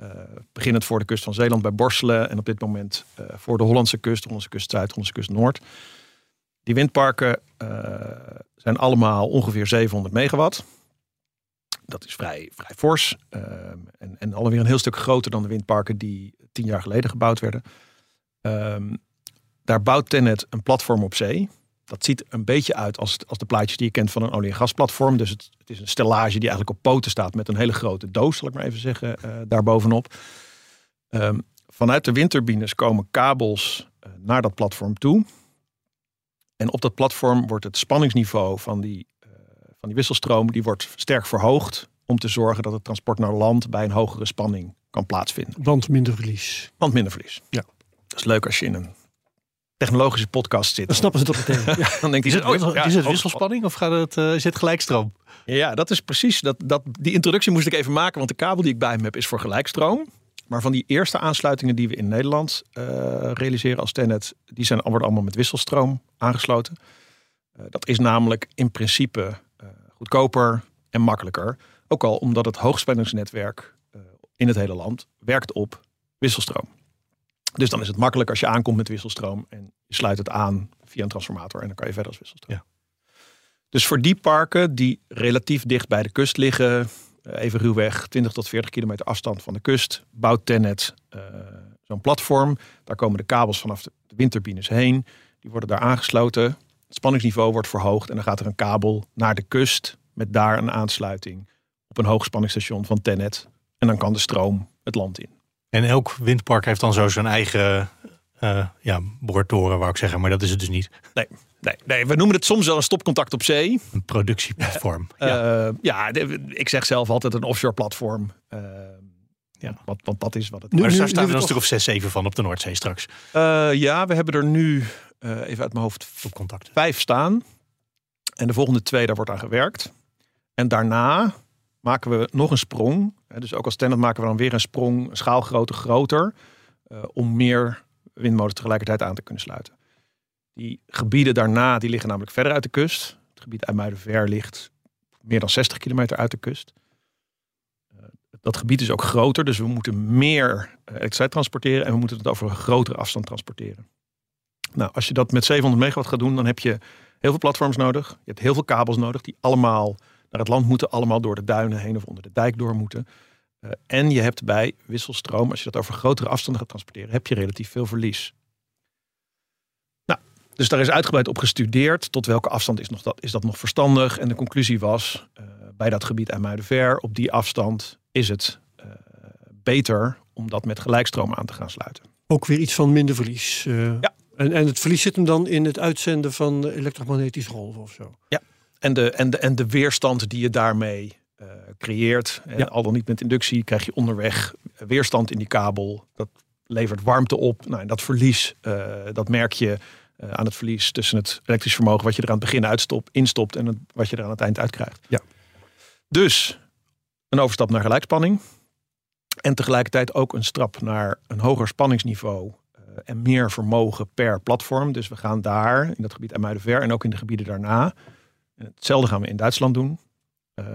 Speaker 4: Eh beginnend voor de kust van Zeeland bij Borselen. En op dit moment eh, voor de Hollandse kust, Hollandse kust Zuid, Hollandse kust Noord. Die windparken eh, zijn allemaal ongeveer 700 megawatt. Dat is vrij, vrij fors. En, en alweer een heel stuk groter dan de windparken die tien jaar geleden gebouwd werden. Ehm, daar bouwt Tennet een platform op zee. Dat ziet een beetje uit als, als de plaatjes die je kent van een olie- en gasplatform. Dus het, het is een stellage die eigenlijk op poten staat met een hele grote doos, zal ik maar even zeggen, uh, daarbovenop. Um, vanuit de windturbines komen kabels uh, naar dat platform toe. En op dat platform wordt het spanningsniveau van die, uh, van die wisselstroom die wordt sterk verhoogd om te zorgen dat het transport naar land bij een hogere spanning kan plaatsvinden.
Speaker 2: Want minder verlies.
Speaker 4: Want minder verlies.
Speaker 2: Ja.
Speaker 4: Dat is leuk als je in een technologische podcast zit.
Speaker 2: Dan snappen ze dat meteen.
Speaker 4: ja, dan denkt
Speaker 3: Is het,
Speaker 4: oh, ja,
Speaker 3: is het
Speaker 4: oh,
Speaker 3: wisselspanning of gaat het, uh, is het gelijkstroom?
Speaker 4: Ja, dat is precies. Dat, dat, die introductie moest ik even maken, want de kabel die ik bij me heb is voor gelijkstroom. Maar van die eerste aansluitingen die we in Nederland uh, realiseren als Tenet, die zijn worden allemaal met wisselstroom aangesloten. Uh, dat is namelijk in principe goedkoper en makkelijker. Ook al omdat het hoogspanningsnetwerk in het hele land werkt op wisselstroom. Dus dan is het makkelijk als je aankomt met wisselstroom en je sluit het aan via een transformator en dan kan je verder als wisselstroom.
Speaker 3: Ja.
Speaker 4: Dus voor die parken die relatief dicht bij de kust liggen, even ruwweg 20 tot 40 kilometer afstand van de kust, bouwt Tennet uh, zo'n platform. Daar komen de kabels vanaf de windturbines heen. Die worden daar aangesloten. Het spanningsniveau wordt verhoogd en dan gaat er een kabel naar de kust met daar een aansluiting op een hoogspanningsstation van Tennet. En dan kan de stroom het land in.
Speaker 3: En elk windpark heeft dan zo zijn eigen uh, ja, boortoren, wou ik zeggen. Maar dat is het dus niet.
Speaker 4: Nee, nee, nee, we noemen het soms wel een stopcontact op zee.
Speaker 3: Een productieplatform.
Speaker 4: ja, uh, ja de, ik zeg zelf altijd een offshore platform. Uh, ja, want, want dat is wat het is.
Speaker 3: Maar daar staan er een stuk of zes, zeven van op de Noordzee straks.
Speaker 4: ja, we hebben er nu, even uit mijn hoofd,
Speaker 3: stopcontact.
Speaker 4: vijf staan. En de volgende twee, daar wordt aan gewerkt. En daarna maken we nog een sprong. Dus ook als standaard maken we dan weer een sprong, schaalgrootte groter. Uh, om meer windmolens tegelijkertijd aan te kunnen sluiten. Die gebieden daarna die liggen namelijk verder uit de kust. Het gebied IJmuidenver ligt meer dan 60 kilometer uit de kust. Uh, dat gebied is ook groter, dus we moeten meer elektriciteit transporteren en we moeten het over een grotere afstand transporteren. Nou, als je dat met 700 megawatt gaat doen, dan heb je heel veel platforms nodig. Je hebt heel veel kabels nodig die allemaal naar het land moeten, allemaal door de duinen heen of onder de dijk door moeten. Uh, en je hebt bij wisselstroom, als je dat over grotere afstanden gaat transporteren, heb je relatief veel verlies. Nou, dus daar is uitgebreid op gestudeerd tot welke afstand is, nog dat, is dat nog verstandig. En de conclusie was, uh, bij dat gebied IJmuidenver, op die afstand is het uh, beter om dat met gelijkstroom aan te gaan sluiten.
Speaker 2: Ook weer iets van minder verlies.
Speaker 4: ja.
Speaker 2: En, en het verlies zit hem dan in het uitzenden van elektromagnetische golven of zo?
Speaker 4: Ja, en de, en de, en de weerstand die je daarmee uh, creëert.
Speaker 2: Ja.
Speaker 4: Al dan niet met inductie krijg je onderweg weerstand in die kabel. Dat levert warmte op. Nou, en dat verlies, uh, dat merk je uh, aan het verlies tussen het elektrisch vermogen wat je er aan het begin uitstopt, instopt en het, wat je er aan het eind uitkrijgt.
Speaker 2: Ja.
Speaker 4: Dus een overstap naar gelijkspanning. En tegelijkertijd ook een stap naar een hoger spanningsniveau en meer vermogen per platform. Dus we gaan daar in dat gebied IJmuidenver en ook in de gebieden daarna. En hetzelfde gaan we in Duitsland doen. Uh,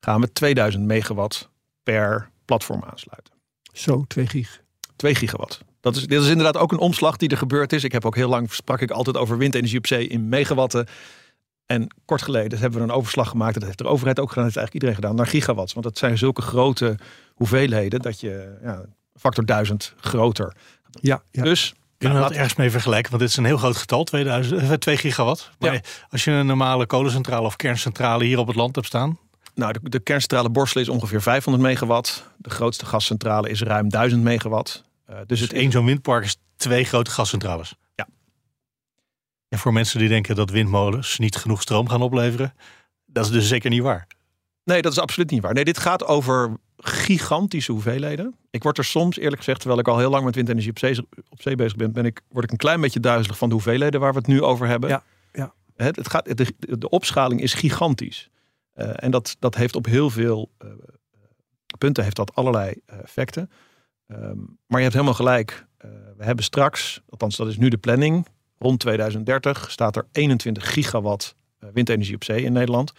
Speaker 4: gaan we 2000 megawatt per platform aansluiten.
Speaker 2: Zo, 2 gig.
Speaker 4: 2 gigawatt. Dat is, dit is inderdaad ook een omslag die er gebeurd is. Ik heb ook heel lang sprak ik altijd over windenergie op zee in megawatten. En kort geleden hebben we een overslag gemaakt. Dat heeft de overheid ook gedaan. Dat heeft eigenlijk iedereen gedaan. Naar gigawatts. Want dat zijn zulke grote hoeveelheden. Dat je ja, factor 1000 groter.
Speaker 2: Ja, ja.
Speaker 4: Dus
Speaker 3: Kunnen we dat ergens mee vergelijken? Want dit is een heel groot getal, 2000, 2 gigawatt. Maar
Speaker 4: Ja.
Speaker 3: als je een normale kolencentrale of kerncentrale hier op het land hebt staan,
Speaker 4: Nou, de, de kerncentrale Borselen is ongeveer 500 megawatt. De grootste gascentrale is ruim 1000 megawatt. Uh, dus
Speaker 3: dus
Speaker 4: het
Speaker 3: het één zo'n windpark is twee grote gascentrales.
Speaker 4: Ja.
Speaker 3: En voor mensen die denken dat windmolens niet genoeg stroom gaan opleveren, dat is dus zeker niet waar.
Speaker 4: Nee, dat is absoluut niet waar. Nee, dit gaat over gigantische hoeveelheden. Ik word er soms, eerlijk gezegd, terwijl ik al heel lang met windenergie op zee, op zee bezig ben, ben ik, word ik een klein beetje duizelig van de hoeveelheden waar we het nu over hebben.
Speaker 2: Ja, ja.
Speaker 4: Het, het gaat, de, de opschaling is gigantisch. Uh, en dat, dat heeft op heel veel uh, punten heeft dat allerlei uh, effecten. Um, maar je hebt helemaal gelijk. Uh, we hebben straks, althans dat is nu de planning, rond 2030 staat er 21 gigawatt windenergie op zee in Nederland.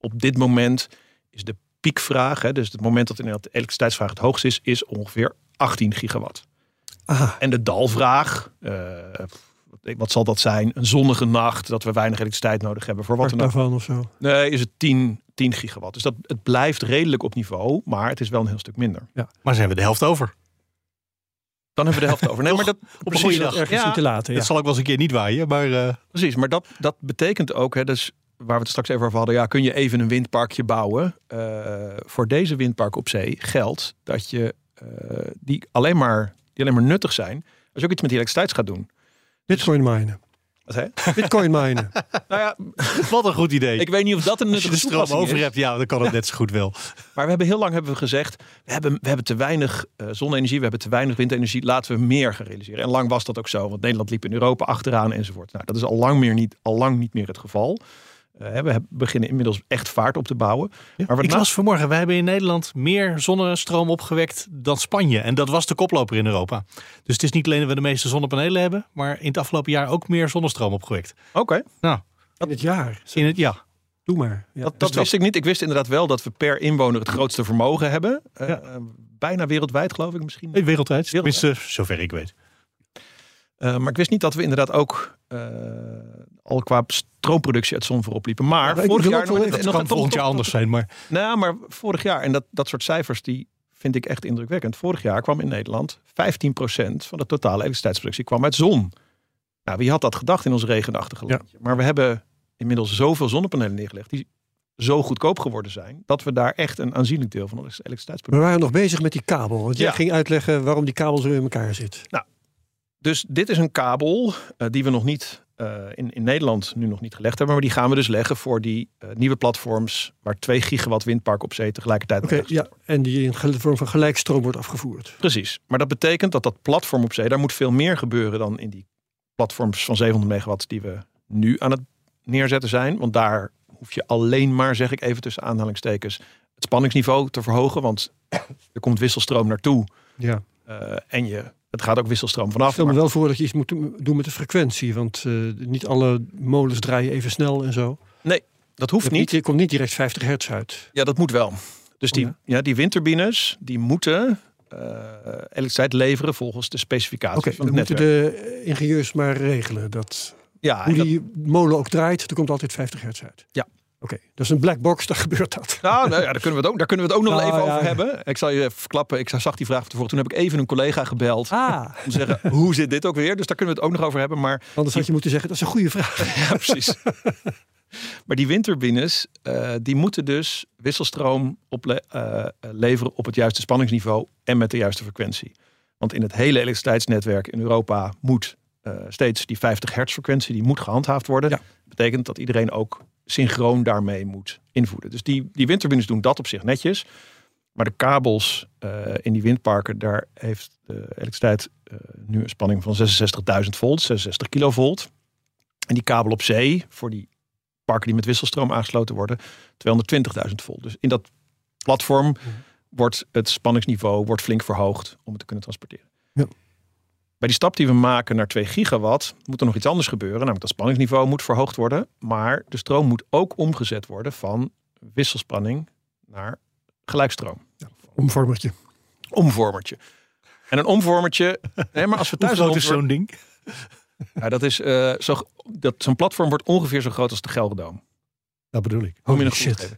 Speaker 4: Op dit moment is de piekvraag, hè, dus het moment dat inderdaad de elektriciteitsvraag het hoogst is, is ongeveer 18 gigawatt.
Speaker 2: Aha.
Speaker 4: En de dalvraag, uh, wat zal dat zijn? Een zonnige nacht, dat we weinig elektriciteit nodig hebben voor wat dan ook.
Speaker 2: daarvan of zo.
Speaker 4: Nee, is het 10, 10 gigawatt. Dus dat, het blijft redelijk op niveau, maar het is wel een heel stuk minder.
Speaker 3: Maar ze hebben de helft over.
Speaker 4: Dan hebben we de helft over. Nee, maar dat,
Speaker 3: Op een
Speaker 2: Precies,
Speaker 3: goede
Speaker 2: dat
Speaker 3: dag.
Speaker 2: ergens
Speaker 4: Ja.
Speaker 2: te laten. Ja.
Speaker 3: Het zal ook wel eens een keer niet waaien, maar eh,
Speaker 4: Precies, maar dat, dat betekent ook, hè, dus waar we het straks even over hadden, ja, kun je even een windparkje bouwen? Eh, voor deze windpark op zee geldt dat je eh, die, alleen maar, die alleen maar nuttig zijn als je ook iets met die elektriciteit gaat doen.
Speaker 2: Bitcoin minen.
Speaker 4: Wat hè?
Speaker 2: Bitcoin minen.
Speaker 4: nou ja,
Speaker 3: wat een goed idee.
Speaker 4: ik weet niet of dat een
Speaker 3: Als je
Speaker 4: nuttige
Speaker 3: de stroom over
Speaker 4: is.
Speaker 3: hebt, ja, dan kan het net zo goed wel.
Speaker 4: Maar we hebben heel lang hebben we gezegd, we hebben, we hebben te weinig eh, zonne-energie, we hebben te weinig windenergie, laten we meer gaan realiseren. En lang was dat ook zo, want Nederland liep in Europa achteraan enzovoort. Nou, dat is al lang, meer niet, al lang niet meer het geval. Eh, we hebben- beginnen inmiddels echt vaart op te bouwen. maar wat
Speaker 3: ik las vanmorgen, wij hebben in Nederland meer zonnestroom opgewekt dan Spanje. En dat was de koploper in Europa. Dus het is niet alleen dat we de meeste zonnepanelen hebben, maar in het afgelopen jaar ook meer zonnestroom opgewekt.
Speaker 4: Oké,
Speaker 2: In het jaar.
Speaker 3: In het, ja,
Speaker 2: Doe maar. Ja.
Speaker 4: dat, dat wist ik niet. Ik wist inderdaad wel dat we per inwoner het grootste vermogen hebben. Eh,
Speaker 3: Ja.
Speaker 4: eh, bijna wereldwijd geloof ik misschien.
Speaker 3: wereldwijd.
Speaker 4: Wereldwijd.
Speaker 3: Tenminste, zover ik weet.
Speaker 4: Eh, maar ik wist niet dat we inderdaad ook eh, al qua stroomproductie uit zon voorop liepen. Maar vorig jaar nog- nog-
Speaker 3: kan volgend jaar anders zijn, maar
Speaker 4: Nou, maar vorig jaar, en dat, dat soort cijfers die vind ik echt indrukwekkend. Vorig jaar kwam in Nederland 15% van de totale elektriciteitsproductie kwam uit zon. Nou, wie had dat gedacht in ons regenachtige
Speaker 2: Ja.
Speaker 4: landje? Maar we hebben inmiddels zoveel zonnepanelen neergelegd die zo goedkoop geworden zijn, dat we daar echt een aanzienlijk deel van onze
Speaker 2: We
Speaker 4: elektriciteitsproductie.
Speaker 2: waren nog bezig met die kabel. Want jij
Speaker 4: Ja.
Speaker 2: ging uitleggen waarom die kabel zo in elkaar zit.
Speaker 4: Dus dit is een kabel eh, die we nog niet eh, in, in Nederland nu nog niet gelegd hebben, maar die gaan we dus leggen voor die eh, nieuwe platforms waar 2 gigawatt windpark op zee tegelijkertijd op
Speaker 2: ja. En die in gel- vorm van gelijkstroom wordt afgevoerd.
Speaker 4: Precies. Maar dat betekent dat dat platform op zee, daar moet veel meer gebeuren dan in die platforms van 700 megawatt die we nu aan het neerzetten zijn. Want daar hoef je alleen maar, zeg ik even tussen aanhalingstekens, het spanningsniveau te verhogen. Want er komt wisselstroom naartoe
Speaker 2: Ja.
Speaker 4: en je, het gaat ook wisselstroom
Speaker 2: Ik
Speaker 4: vanaf.
Speaker 2: stel me
Speaker 4: Maar,
Speaker 2: wel voor dat je iets moet doen met de frequentie. Want eh, niet alle molens draaien even snel en zo.
Speaker 4: dat
Speaker 2: Je,
Speaker 4: hoeft niet.
Speaker 2: je komt niet direct 50 hertz uit.
Speaker 4: Ja, dat moet wel. Dus die,
Speaker 2: Oh
Speaker 4: ja? die windturbines, die moeten eh, elektriciteit leveren volgens de specificaties
Speaker 2: Oké,
Speaker 4: van
Speaker 2: dan
Speaker 4: het
Speaker 2: moeten de ingenieurs maar regelen. Dat,
Speaker 4: Ja,
Speaker 2: hoe
Speaker 4: dat-
Speaker 2: die molen ook draait, er komt altijd 50 hertz uit.
Speaker 4: Ja.
Speaker 2: Oké, is een black box, daar gebeurt dat.
Speaker 4: Nou, nou ja, daar kunnen we het ook, daar kunnen we het ook nog
Speaker 2: Nou,
Speaker 4: even
Speaker 2: ja.
Speaker 4: over hebben. Ik zal je even verklappen. Ik zag die vraag tevoren. Toen heb ik even een collega gebeld.
Speaker 2: Ah,
Speaker 4: Om te zeggen, hoe zit dit ook weer? Dus daar kunnen we het ook nog over hebben. Maar
Speaker 2: anders had je moeten zeggen, dat is een goede vraag.
Speaker 4: ja, precies. maar die windturbines, eh, die moeten dus wisselstroom eh, leveren op het juiste spanningsniveau en met de juiste frequentie. Want in het hele elektriciteitsnetwerk in Europa moet eh, steeds die 50 hertz frequentie, die moet gehandhaafd worden.
Speaker 2: Ja.
Speaker 4: betekent dat iedereen ook synchroon daarmee moet invoeden. Dus die, die windturbines doen dat op zich netjes. Maar de kabels eh, in die windparken, daar heeft de elektriciteit eh, nu een spanning van 66.000 volt, 66 kilovolt. En die kabel op zee, voor die parken die met wisselstroom aangesloten worden, 220.000 volt. Dus in dat platform wordt het spanningsniveau wordt flink verhoogd om het te kunnen transporteren.
Speaker 2: Ja.
Speaker 4: Bij die stap die we maken naar 2 gigawatt moet er nog iets anders gebeuren. Namelijk dat spanningsniveau moet verhoogd worden. Maar de stroom moet ook omgezet worden van wisselspanning naar gelijkstroom.
Speaker 2: Omvormertje.
Speaker 4: Omvormertje. En een omvormertje. Nee, maar als we thuis
Speaker 3: groot is zo'n ding?
Speaker 4: ja, dat is eh, zo, dat zo'n platform wordt ongeveer zo groot als de Gelderdoom.
Speaker 3: Dat bedoel ik.
Speaker 2: Holy shit.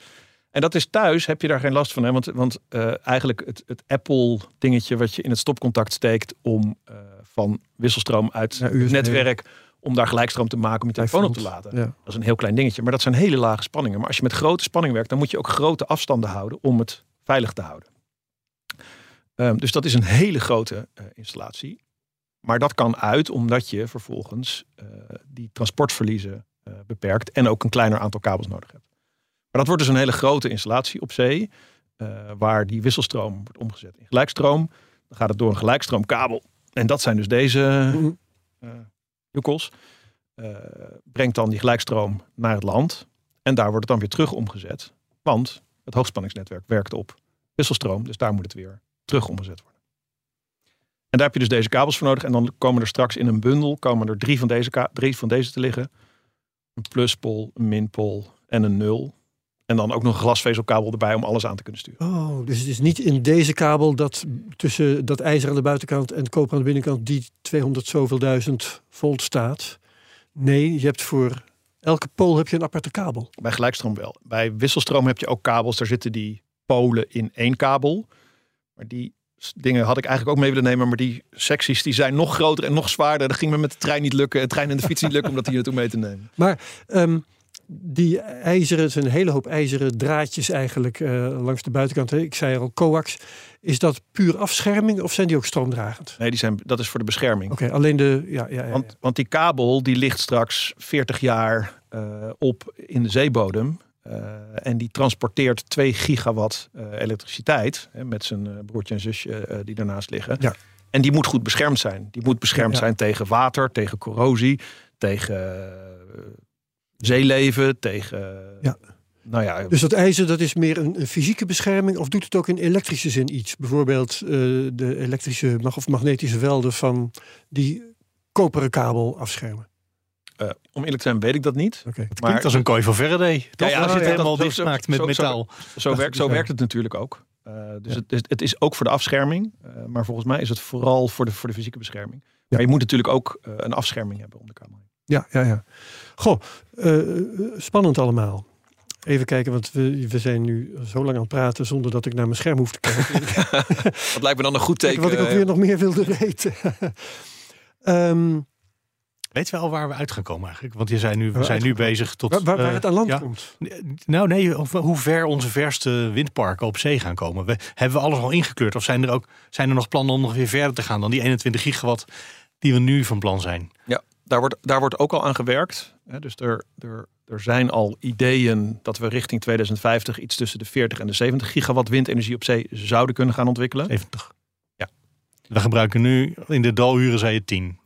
Speaker 4: En dat is thuis, heb je daar geen last van. Hè? Want, want eh, eigenlijk het, het Apple dingetje wat je in het stopcontact steekt om eh, van wisselstroom uit
Speaker 2: Ja,
Speaker 4: het netwerk, om daar gelijkstroom te maken om je telefoon op te laten.
Speaker 2: Ja.
Speaker 4: Dat is een heel klein dingetje, maar dat zijn hele lage spanningen. Maar als je met grote spanning werkt, dan moet je ook grote afstanden houden om het veilig te houden. Ehm, dus dat is een hele grote eh, installatie. Maar dat kan uit omdat je vervolgens die transportverliezen beperkt en ook een kleiner aantal kabels nodig hebt. Maar dat wordt dus een hele grote installatie op zee, eh, waar die wisselstroom wordt omgezet in gelijkstroom. Dan gaat het door een gelijkstroomkabel. En dat zijn dus deze. Eh, brengt dan die gelijkstroom naar het land. En daar wordt het dan weer terug omgezet. Want het hoogspanningsnetwerk werkt op wisselstroom. Dus daar moet het weer terug omgezet worden. En daar heb je dus deze kabels voor nodig. En dan komen er straks in een bundel komen er drie van deze, drie van deze te liggen. Een pluspol, een minpol en een nul. En dan ook nog een glasvezelkabel erbij om alles aan te kunnen sturen.
Speaker 2: Oh, dus het is niet in deze kabel dat tussen dat ijzer aan de buitenkant en het koper aan de binnenkant die 200 zoveel duizend volt staat. Nee, je hebt voor elke pool heb je een aparte kabel.
Speaker 4: Bij gelijkstroom wel. Bij wisselstroom heb je ook kabels. Daar zitten die polen in één kabel. Maar die dingen had ik eigenlijk ook mee willen nemen. Maar die secties die zijn nog groter en nog zwaarder. Dat ging me met de trein niet lukken. De trein en de fiets niet lukken om dat hier naartoe mee te nemen.
Speaker 2: Maar ehm, die ijzeren, zijn een hele hoop ijzeren draadjes eigenlijk eh, langs de buitenkant. Hè. Ik zei al, coax. Is dat puur afscherming of zijn die ook stroomdragend?
Speaker 4: Nee, die zijn, dat is voor de bescherming.
Speaker 2: Oké, alleen de... Ja, ja, ja.
Speaker 4: Want, want die kabel die ligt straks 40 jaar eh, op in de zeebodem. Eh, en die transporteert 2 gigawatt elektriciteit. Hè, met zijn broertje en zusje die daarnaast liggen.
Speaker 2: Ja.
Speaker 4: En die moet goed beschermd zijn. Die moet beschermd zijn tegen water, tegen corrosie, tegen zeeleven, tegen.
Speaker 2: Ja.
Speaker 4: Nou ja,
Speaker 2: Dus dat ijzer dat is meer een, een fysieke bescherming of doet het ook in elektrische zin iets? Bijvoorbeeld eh, de elektrische mag- of magnetische velden van die koperen kabel afschermen.
Speaker 4: eh, om eerlijk te zijn, weet ik dat niet.
Speaker 2: Oké.
Speaker 3: Het klinkt als een kooi van Faraday. Toch?
Speaker 4: ja,
Speaker 3: als je
Speaker 4: ja,
Speaker 3: het
Speaker 4: ja,
Speaker 3: helemaal dichtmaakt
Speaker 4: zo-
Speaker 3: met
Speaker 4: zo-
Speaker 3: metaal.
Speaker 4: Zo, werkt, zo werkt het natuurlijk ook. Eh, dus
Speaker 2: Ja.
Speaker 4: het, is, het is ook voor de afscherming. eh, maar volgens mij is het vooral voor de, voor de fysieke bescherming.
Speaker 2: Ja.
Speaker 4: Maar je moet natuurlijk ook een afscherming hebben om de heen.
Speaker 2: Ja, ja, ja. Goh, eh, spannend allemaal. Even kijken, want we, we zijn nu zo lang aan het praten zonder dat ik naar mijn scherm hoef te kijken.
Speaker 4: Dat lijkt me dan een goed
Speaker 2: Kijken
Speaker 4: teken.
Speaker 2: wat ik ook
Speaker 4: eh,
Speaker 2: weer nog meer wilde weten. Ehm,
Speaker 3: Weet je wel waar we uit gaan komen eigenlijk? Want je zei nu, we zijn nu bezig tot...
Speaker 2: waar, waar, waar
Speaker 3: eh,
Speaker 2: het aan land
Speaker 3: ja.
Speaker 2: komt.
Speaker 3: Nou nee, of hoe ver onze verste windparken op zee gaan komen. We, hebben we alles al ingekleurd? Of zijn er ook zijn er nog plannen om nog weer verder te gaan dan die 21 gigawatt die we nu van plan zijn?
Speaker 4: Daar, wordt, daar wordt ook al aan gewerkt. Hè, dus er, er, er zijn al ideeën dat we richting 2050 iets tussen de 40 en de 70 gigawatt windenergie op zee zouden kunnen gaan ontwikkelen.
Speaker 3: 70.
Speaker 4: Ja.
Speaker 3: We gebruiken nu, in de daluren zei je 10.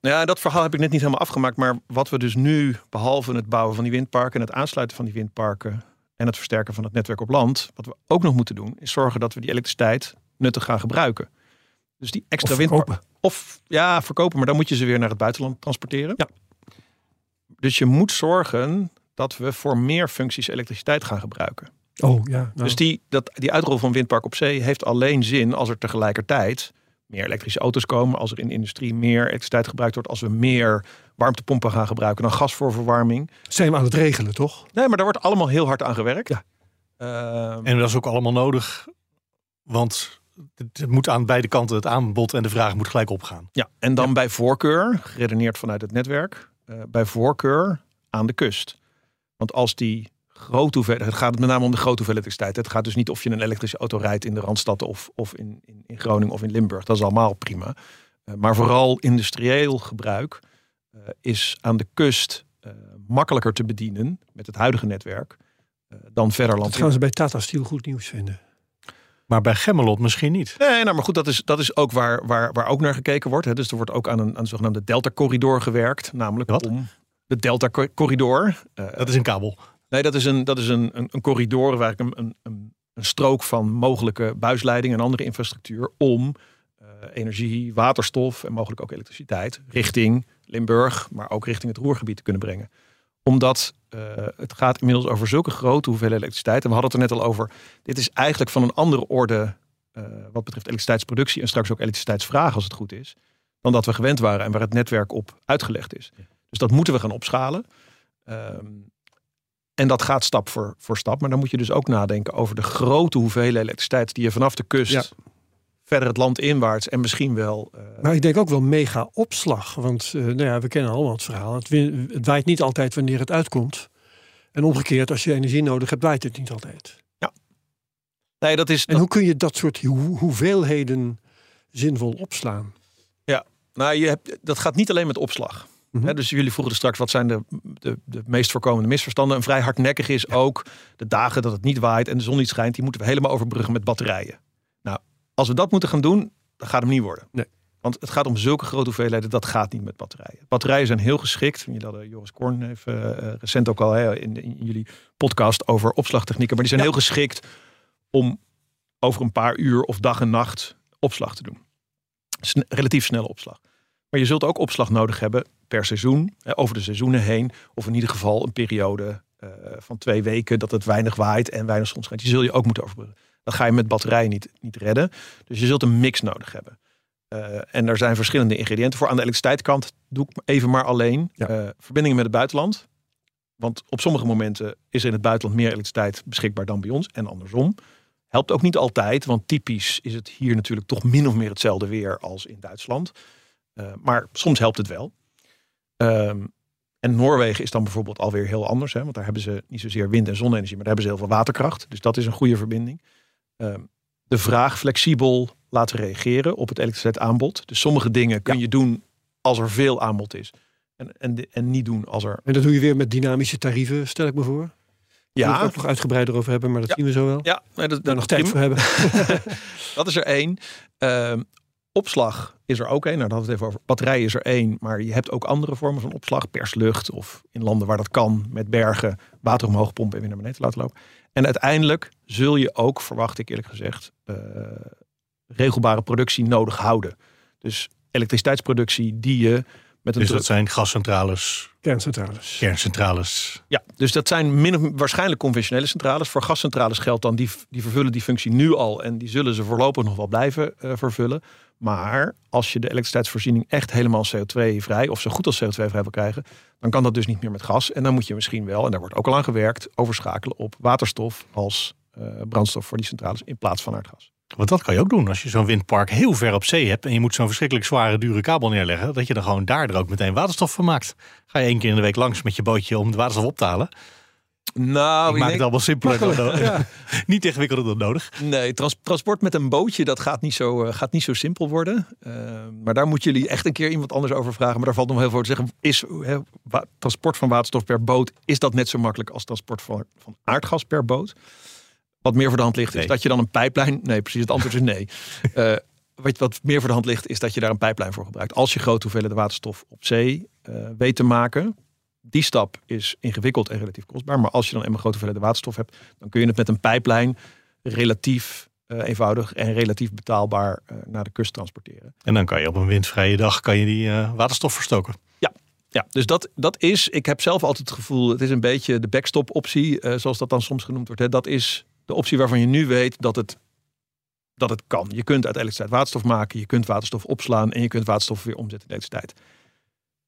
Speaker 4: Ja, dat verhaal heb ik net niet helemaal afgemaakt. Maar wat we dus nu, behalve het bouwen van die windparken en het aansluiten van die windparken en het versterken van het netwerk op land, wat we ook nog moeten doen, is zorgen dat we die elektriciteit nuttig gaan gebruiken. Dus die extra
Speaker 2: Of
Speaker 4: windparken.
Speaker 2: verkopen.
Speaker 4: Of ja, verkopen, maar dan moet je ze weer naar het buitenland transporteren.
Speaker 2: Ja.
Speaker 4: Dus je moet zorgen dat we voor meer functies elektriciteit gaan gebruiken.
Speaker 2: Oh ja. nou,
Speaker 4: Dus die, dat, die uitrol van windpark op zee heeft alleen zin als er tegelijkertijd meer elektrische auto's komen, als er in de industrie meer elektriciteit gebruikt wordt, als we meer warmtepompen gaan gebruiken dan gas voor verwarming.
Speaker 2: zijn we aan het regelen, toch?
Speaker 4: Nee, maar daar wordt allemaal heel hard aan gewerkt.
Speaker 2: Ja.
Speaker 4: Ehm,
Speaker 3: En dat is ook allemaal nodig, want het moet aan beide kanten, het aanbod en de vraag moet gelijk opgaan.
Speaker 4: ja, en dan bij voorkeur, geredeneerd vanuit het netwerk, eh, bij voorkeur aan de kust. Want als die grote hoeveelheid, het gaat met name om de grote hoeveelheid elektriciteit. Het gaat dus niet of je een elektrische auto rijdt in de Randstad of, of in, in, in Groningen of in Limburg. Dat is allemaal prima. Eh, maar vooral industrieel gebruik eh, is aan de kust eh, makkelijker te bedienen met het huidige netwerk eh, dan verder
Speaker 2: Dat
Speaker 4: land.
Speaker 2: gaan ze bij Tata Steel goed nieuws vinden.
Speaker 3: Maar bij Gemmelot misschien niet.
Speaker 4: Nee, nou, maar goed, dat is, dat is ook waar, waar, waar ook naar gekeken wordt. Hè. Dus er wordt ook aan een, aan een zogenaamde Delta-corridor gewerkt. Namelijk
Speaker 3: Wat?
Speaker 4: om de Delta-corridor. eh,
Speaker 3: Dat is een kabel.
Speaker 4: Nee, dat is een, dat is een, een, een corridor waar ik een, een, een, strook van mogelijke buisleiding en andere infrastructuur om eh, energie, waterstof en mogelijk ook elektriciteit richting Limburg, maar ook richting het Roergebied te kunnen brengen. Omdat eh, het gaat inmiddels over zulke grote hoeveelheden elektriciteit. En we hadden het er net al over. Dit is eigenlijk van een andere orde eh, wat betreft elektriciteitsproductie en straks ook elektriciteitsvraag als het goed is. Dan dat we gewend waren en waar het netwerk op uitgelegd is. Dus dat moeten we gaan opschalen. Ehm, en dat gaat stap voor, voor stap. Maar dan moet je dus ook nadenken over de grote hoeveelheid elektriciteit die je vanaf de kust
Speaker 2: Ja.
Speaker 4: Verder het land inwaarts en misschien wel. eh,
Speaker 2: Maar ik denk ook wel mega opslag. Want eh, nou ja, we kennen allemaal het verhaal. Het, het waait niet altijd wanneer het uitkomt. En omgekeerd, als je energie nodig hebt, waait het niet altijd.
Speaker 4: nee, dat is.
Speaker 2: En hoe kun je dat soort hoe- hoeveelheden zinvol opslaan?
Speaker 4: Nou, je hebt, dat gaat niet alleen met opslag. Hè, dus jullie vroegen er straks wat zijn de, de, de meest voorkomende misverstanden. Een vrij hardnekkig is ook de dagen dat het niet waait en de zon niet schijnt. Die moeten we helemaal overbruggen met batterijen. Als we dat moeten gaan doen, dan gaat het hem niet worden.
Speaker 2: Nee.
Speaker 4: Want het gaat om zulke grote hoeveelheden, dat gaat niet met batterijen. Batterijen zijn heel geschikt. Jullie hadden Joris Korn heeft eh, recent ook al hè, in, in jullie podcast over opslagtechnieken. Maar die zijn heel geschikt om over een paar uur of dag en nacht opslag te doen. Sne- relatief snelle opslag. Maar je zult ook opslag nodig hebben per seizoen, hè, over de seizoenen heen. Of in ieder geval een periode eh, van twee weken dat het weinig waait en weinig zon schijnt. Die zul je ook moeten overbruggen. Dat ga je met batterijen niet, niet redden. Dus je zult een mix nodig hebben. Eh, en er zijn verschillende ingrediënten voor. Aan de elektriciteitskant doe ik even maar alleen.
Speaker 2: Ja.
Speaker 4: eh, verbindingen met het buitenland. Want op sommige momenten is er in het buitenland meer elektriciteit beschikbaar dan bij ons. En andersom. Helpt ook niet altijd, want typisch is het hier natuurlijk toch min of meer hetzelfde weer als in Duitsland. Uh, maar soms helpt het wel. Um, en Noorwegen is dan bijvoorbeeld alweer heel anders, hè, want daar hebben ze niet zozeer wind- en zonne-energie, maar daar hebben ze heel veel waterkracht. Dus dat is een goede verbinding. Um, de vraag flexibel laten reageren op het elektriciteitsaanbod. Dus sommige dingen kun je doen als er veel aanbod is. En, en, en niet doen als er.
Speaker 2: En dat doe je weer met dynamische tarieven, stel ik me voor. Ja. Daar we nog uitgebreider over hebben, maar dat zien we zo wel.
Speaker 4: Ja, nee, dat,
Speaker 2: daar nog tijd voor hebben.
Speaker 4: dat is er één. Uh, opslag is er ook één. Nou, dan hadden we het even over. Batterij is er één, maar je hebt ook andere vormen van opslag. Perslucht of in landen waar dat kan, met bergen, water omhoog pompen en weer naar beneden laten lopen. En uiteindelijk zul je ook, verwacht ik eerlijk gezegd, uh, regelbare productie nodig houden. Dus elektriciteitsproductie die je met een.
Speaker 3: Dus dat zijn gascentrales.
Speaker 2: Kerncentrales.
Speaker 3: Kerncentrales.
Speaker 4: Ja, dus dat zijn min of, waarschijnlijk conventionele centrales. Voor gascentrales geldt dan, die, die vervullen die functie nu al. En die zullen ze voorlopig nog wel blijven uh, vervullen. Maar als je de elektriciteitsvoorziening echt helemaal CO2-vrij of zo goed als CO2-vrij wil krijgen, dan kan dat dus niet meer met gas. En dan moet je misschien wel, en daar wordt ook al aan gewerkt, overschakelen op waterstof als uh, brandstof voor die centrales in plaats van aardgas.
Speaker 3: Want dat kan je ook doen als je zo'n windpark heel ver op zee hebt en je moet zo'n verschrikkelijk zware, dure kabel neerleggen, dat je er gewoon daar er ook meteen waterstof van maakt. Ga je één keer in de week langs met je bootje om de waterstof op te halen.
Speaker 4: Nou,
Speaker 3: ik maak het allemaal simpeler dan nodig. Ja. niet ingewikkelder dan nodig.
Speaker 4: Nee, trans transport met een bootje, dat gaat niet zo, uh, gaat niet zo simpel worden. Uh, maar daar moeten jullie echt een keer iemand anders over vragen. Maar daar valt nog heel veel te zeggen. Is he, transport van waterstof per boot, is dat net zo makkelijk als transport van, van aardgas per boot? Wat meer voor de hand ligt, nee. is dat je dan een pijplijn... Nee, precies, het antwoord is nee. uh, wat, wat meer voor de hand ligt, is dat je daar een pijplijn voor gebruikt. Als je grote hoeveelheden waterstof op zee weet te maken die stap is ingewikkeld en relatief kostbaar. Maar als je dan eenmaal grote hoeveelheden waterstof hebt, dan kun je het met een pijplijn relatief uh, eenvoudig en relatief betaalbaar uh, naar de kust transporteren.
Speaker 3: En dan kan je op een windvrije dag kan je die uh, waterstof verstoken.
Speaker 4: Ja, ja, dus dat, dat is, ik heb zelf altijd het gevoel, het is een beetje de backstop optie, zoals dat dan soms genoemd wordt. Hè. Dat is de optie waarvan je nu weet dat het, dat het kan. Je kunt uit elektriciteit waterstof maken, je kunt waterstof opslaan en je kunt waterstof weer omzetten in elektriciteit.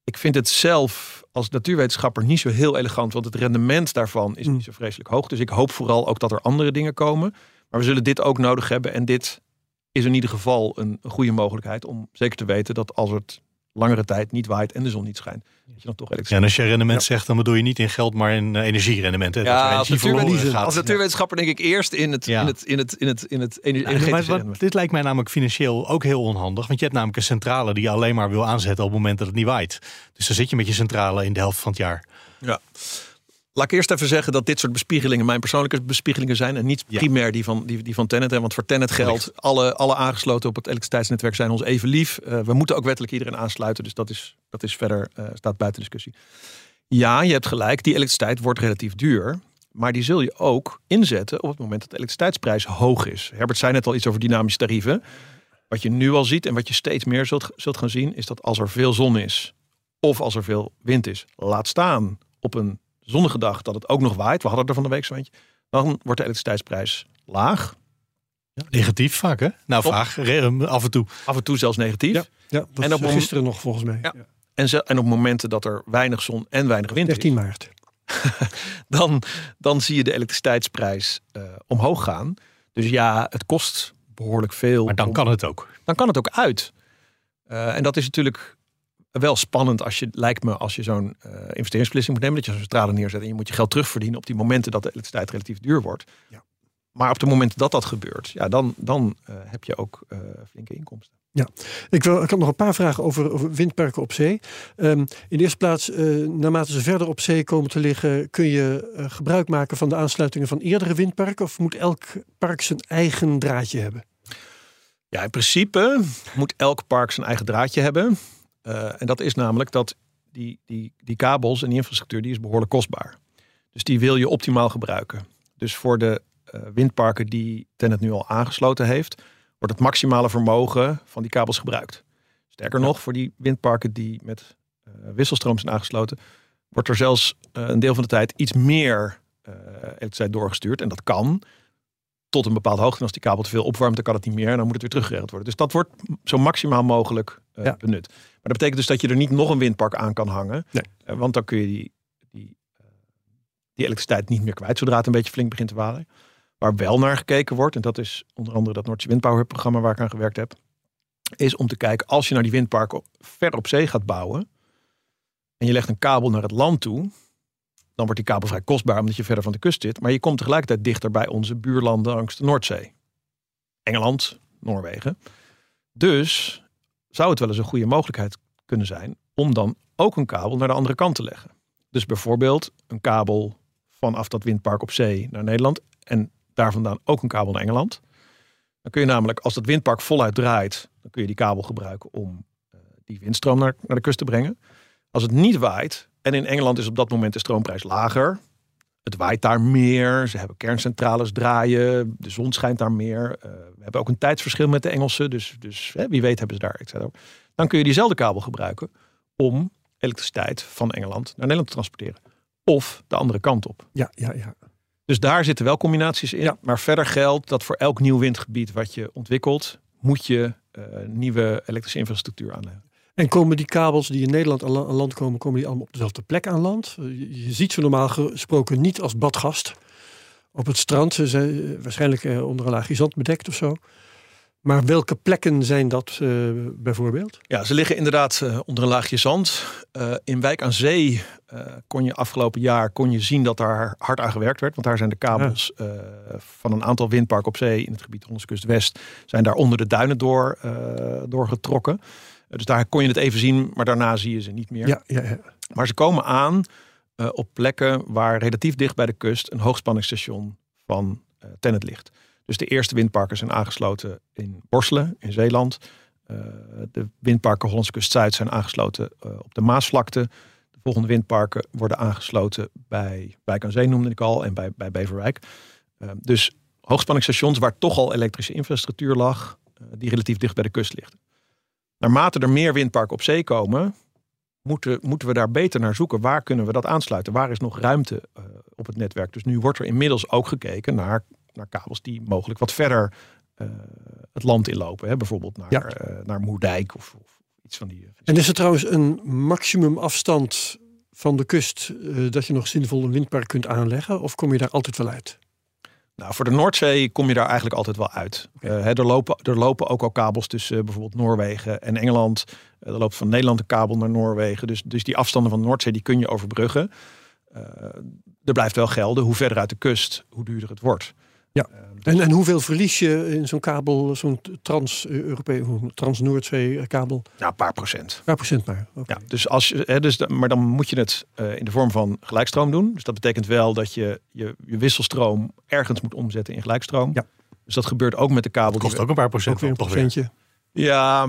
Speaker 4: Ik vind het zelf als natuurwetenschapper niet zo heel elegant, want het rendement daarvan is niet zo vreselijk hoog. Dus ik hoop vooral ook dat er andere dingen komen. Maar we zullen dit ook nodig hebben. En dit is in ieder geval een, een goede mogelijkheid om zeker te weten dat als het langere tijd niet waait en de zon niet schijnt. Dat je dan toch
Speaker 3: ja, en als je rendement ja. zegt, dan bedoel je niet in geld, maar in uh, energierendement. Hè?
Speaker 4: Ja, als, gaat. als natuurwetenschapper denk ik eerst in het, ja. in het, in het, in het, in het energetische
Speaker 3: ja, maar, wat, Dit lijkt mij namelijk financieel ook heel onhandig. Want je hebt namelijk een centrale die je alleen maar wil aanzetten op het moment dat het niet waait. Dus dan zit je met je centrale in de helft van het jaar.
Speaker 4: Ja. Laat ik eerst even zeggen dat dit soort bespiegelingen mijn persoonlijke bespiegelingen zijn. En niet ja. primair die van, die, die van Tennet. Hè, want voor Tennet geldt, alle, alle aangesloten op het elektriciteitsnetwerk zijn ons even lief. Uh, we moeten ook wettelijk iedereen aansluiten. Dus dat is, dat is verder, uh, staat buiten discussie. Ja, je hebt gelijk, die elektriciteit wordt relatief duur. Maar die zul je ook inzetten op het moment dat de elektriciteitsprijs hoog is. Herbert zei net al iets over dynamische tarieven. Wat je nu al ziet en wat je steeds meer zult, zult gaan zien, is dat als er veel zon is, of als er veel wind is, laat staan op een zonnige dag dat het ook nog waait, we hadden er van de week zo eentje, dan wordt de elektriciteitsprijs laag.
Speaker 3: Ja, negatief vaak hè? Nou, Top. vaag. Af en toe.
Speaker 4: Af en toe zelfs negatief.
Speaker 2: Ja, ja en op gisteren nog volgens mij. Ja.
Speaker 4: En, en op momenten dat er weinig zon en weinig wind
Speaker 2: 13
Speaker 4: is.
Speaker 2: maart.
Speaker 4: dan, dan zie je de elektriciteitsprijs uh, omhoog gaan. Dus ja, het kost behoorlijk veel.
Speaker 3: Maar dan
Speaker 4: om,
Speaker 3: kan het ook.
Speaker 4: Dan kan het ook uit. Uh, en dat is natuurlijk wel spannend als je, lijkt me, als je zo'n uh, investeringsbeslissing moet nemen, dat je zo'n centrale neerzet en je moet je geld terugverdienen op die momenten dat de elektriciteit relatief duur wordt. Ja. Maar op de momenten dat dat gebeurt, ja, dan, dan uh, heb je ook uh, flinke inkomsten.
Speaker 2: Ja, ik, wil, ik had nog een paar vragen over, over windparken op zee. Um, in de eerste plaats, naarmate ze verder op zee komen te liggen, kun je gebruik maken van de aansluitingen van eerdere windparken? Of moet elk park zijn eigen draadje hebben?
Speaker 4: Ja, in principe moet elk park zijn eigen draadje hebben. Uh, en dat is namelijk dat die, die, die kabels en die infrastructuur die is behoorlijk kostbaar. Dus die wil je optimaal gebruiken. Dus voor de uh, windparken die Tennet nu al aangesloten heeft, wordt het maximale vermogen van die kabels gebruikt. Sterker nog, voor die windparken die met uh, wisselstroom zijn aangesloten, wordt er zelfs een deel van de tijd iets meer elektriciteit doorgestuurd. En dat kan tot een bepaalde hoogte. En als die kabel te veel opwarmt, dan kan het niet meer. En dan moet het weer teruggeregeld worden. Dus dat wordt zo maximaal mogelijk uh, ja. benut. Maar dat betekent dus dat je er niet nog een windpark aan kan hangen.
Speaker 2: Nee.
Speaker 4: Uh, want dan kun je die, die, uh, die elektriciteit niet meer kwijt, zodra het een beetje flink begint te walen. Waar wel naar gekeken wordt, en dat is onder andere dat Noordzee Windpower programma waar ik aan gewerkt heb, is om te kijken als je naar die windparken ver op zee gaat bouwen en je legt een kabel naar het land toe, dan wordt die kabel vrij kostbaar omdat je verder van de kust zit, maar je komt tegelijkertijd dichter bij onze buurlanden langs de Noordzee. Engeland, Noorwegen. Dus zou het wel eens een goede mogelijkheid kunnen zijn om dan ook een kabel naar de andere kant te leggen. Dus bijvoorbeeld een kabel vanaf dat windpark op zee naar Nederland en daar vandaan ook een kabel naar Engeland. Dan kun je namelijk, als dat windpark voluit draait, dan kun je die kabel gebruiken om uh, die windstroom naar, naar de kust te brengen. Als het niet waait, en in Engeland is op dat moment de stroomprijs lager, het waait daar meer, ze hebben kerncentrales draaien, de zon schijnt daar meer. Uh, we hebben ook een tijdsverschil met de Engelsen, dus, dus hè, wie weet hebben ze daar, etc. Dan kun je diezelfde kabel gebruiken om elektriciteit van Engeland naar Nederland te transporteren. Of de andere kant op.
Speaker 2: Ja, ja, ja.
Speaker 4: Dus daar zitten wel combinaties in.
Speaker 2: Ja.
Speaker 4: Maar verder geldt dat voor elk nieuw windgebied wat je ontwikkelt, moet je uh, nieuwe elektrische infrastructuur aanleggen.
Speaker 2: En komen die kabels die in Nederland aan land komen, komen die allemaal op dezelfde plek aan land? Je, je ziet ze normaal gesproken niet als badgast op het strand. Ze zijn waarschijnlijk uh, onder een laagje zand bedekt of zo. Maar welke plekken zijn dat uh, bijvoorbeeld?
Speaker 4: Ja, ze liggen inderdaad uh, onder een laagje zand. Uh, in Wijk aan Zee kon je afgelopen jaar kon je zien dat daar hard aan gewerkt werd. Want daar zijn de kabels ja. van een aantal windparken op zee in het gebied Hollandse Kust West... zijn daar onder de duinen door, doorgetrokken. Dus daar kon je het even zien, maar daarna zie je ze niet meer.
Speaker 2: Ja, ja, ja.
Speaker 4: Maar ze komen aan op plekken waar relatief dicht bij de kust... een hoogspanningsstation van Tennet ligt. Dus de eerste windparken zijn aangesloten in Borselen, in Zeeland. Uh, de windparken Hollandse Kust Zuid zijn aangesloten uh, op de Maasvlakte. De volgende windparken worden aangesloten bij Wijk aan Zee, noemde ik al, en bij, bij Beverwijk. Uh, dus hoogspanningsstations waar toch al elektrische infrastructuur lag, die relatief dicht bij de kust ligt. Naarmate er meer windparken op zee komen, moeten, moeten we daar beter naar zoeken. Waar kunnen we dat aansluiten? Waar is nog ruimte op het netwerk? Dus nu wordt er inmiddels ook gekeken naar naar kabels die mogelijk wat verder uh, het land inlopen. Hè? Bijvoorbeeld naar,
Speaker 2: Ja.
Speaker 4: uh, naar Moerdijk of, of iets van die.
Speaker 2: En is er trouwens een maximum afstand van de kust eh, dat je nog zinvol een windpark kunt aanleggen? Of kom je daar altijd wel uit?
Speaker 4: Nou, voor de Noordzee kom je daar eigenlijk altijd wel uit. Eh, hè, er, lopen, er lopen ook al kabels tussen eh, bijvoorbeeld Noorwegen en Engeland. Eh, er loopt van Nederland een kabel naar Noorwegen. Dus, dus die afstanden van de Noordzee die kun je overbruggen. Er blijft wel gelden, hoe verder uit de kust, hoe duurder het wordt.
Speaker 2: Ja.
Speaker 4: Eh,
Speaker 2: En, en hoeveel verlies je in zo'n kabel, zo'n trans-Europese, trans-Noordzee kabel?
Speaker 4: ja, een paar procent.
Speaker 2: Paar procent maar. Oké.
Speaker 4: Ja, dus als je, hè, dus, maar dan moet je het eh, in de vorm van gelijkstroom doen. Dus dat betekent wel dat je je, je wisselstroom ergens moet omzetten in gelijkstroom.
Speaker 2: Ja.
Speaker 4: Dus dat gebeurt ook met de kabel. die
Speaker 3: Kost ook een paar procent.
Speaker 2: Ook weer een
Speaker 3: toch
Speaker 2: procentje.
Speaker 4: Ja,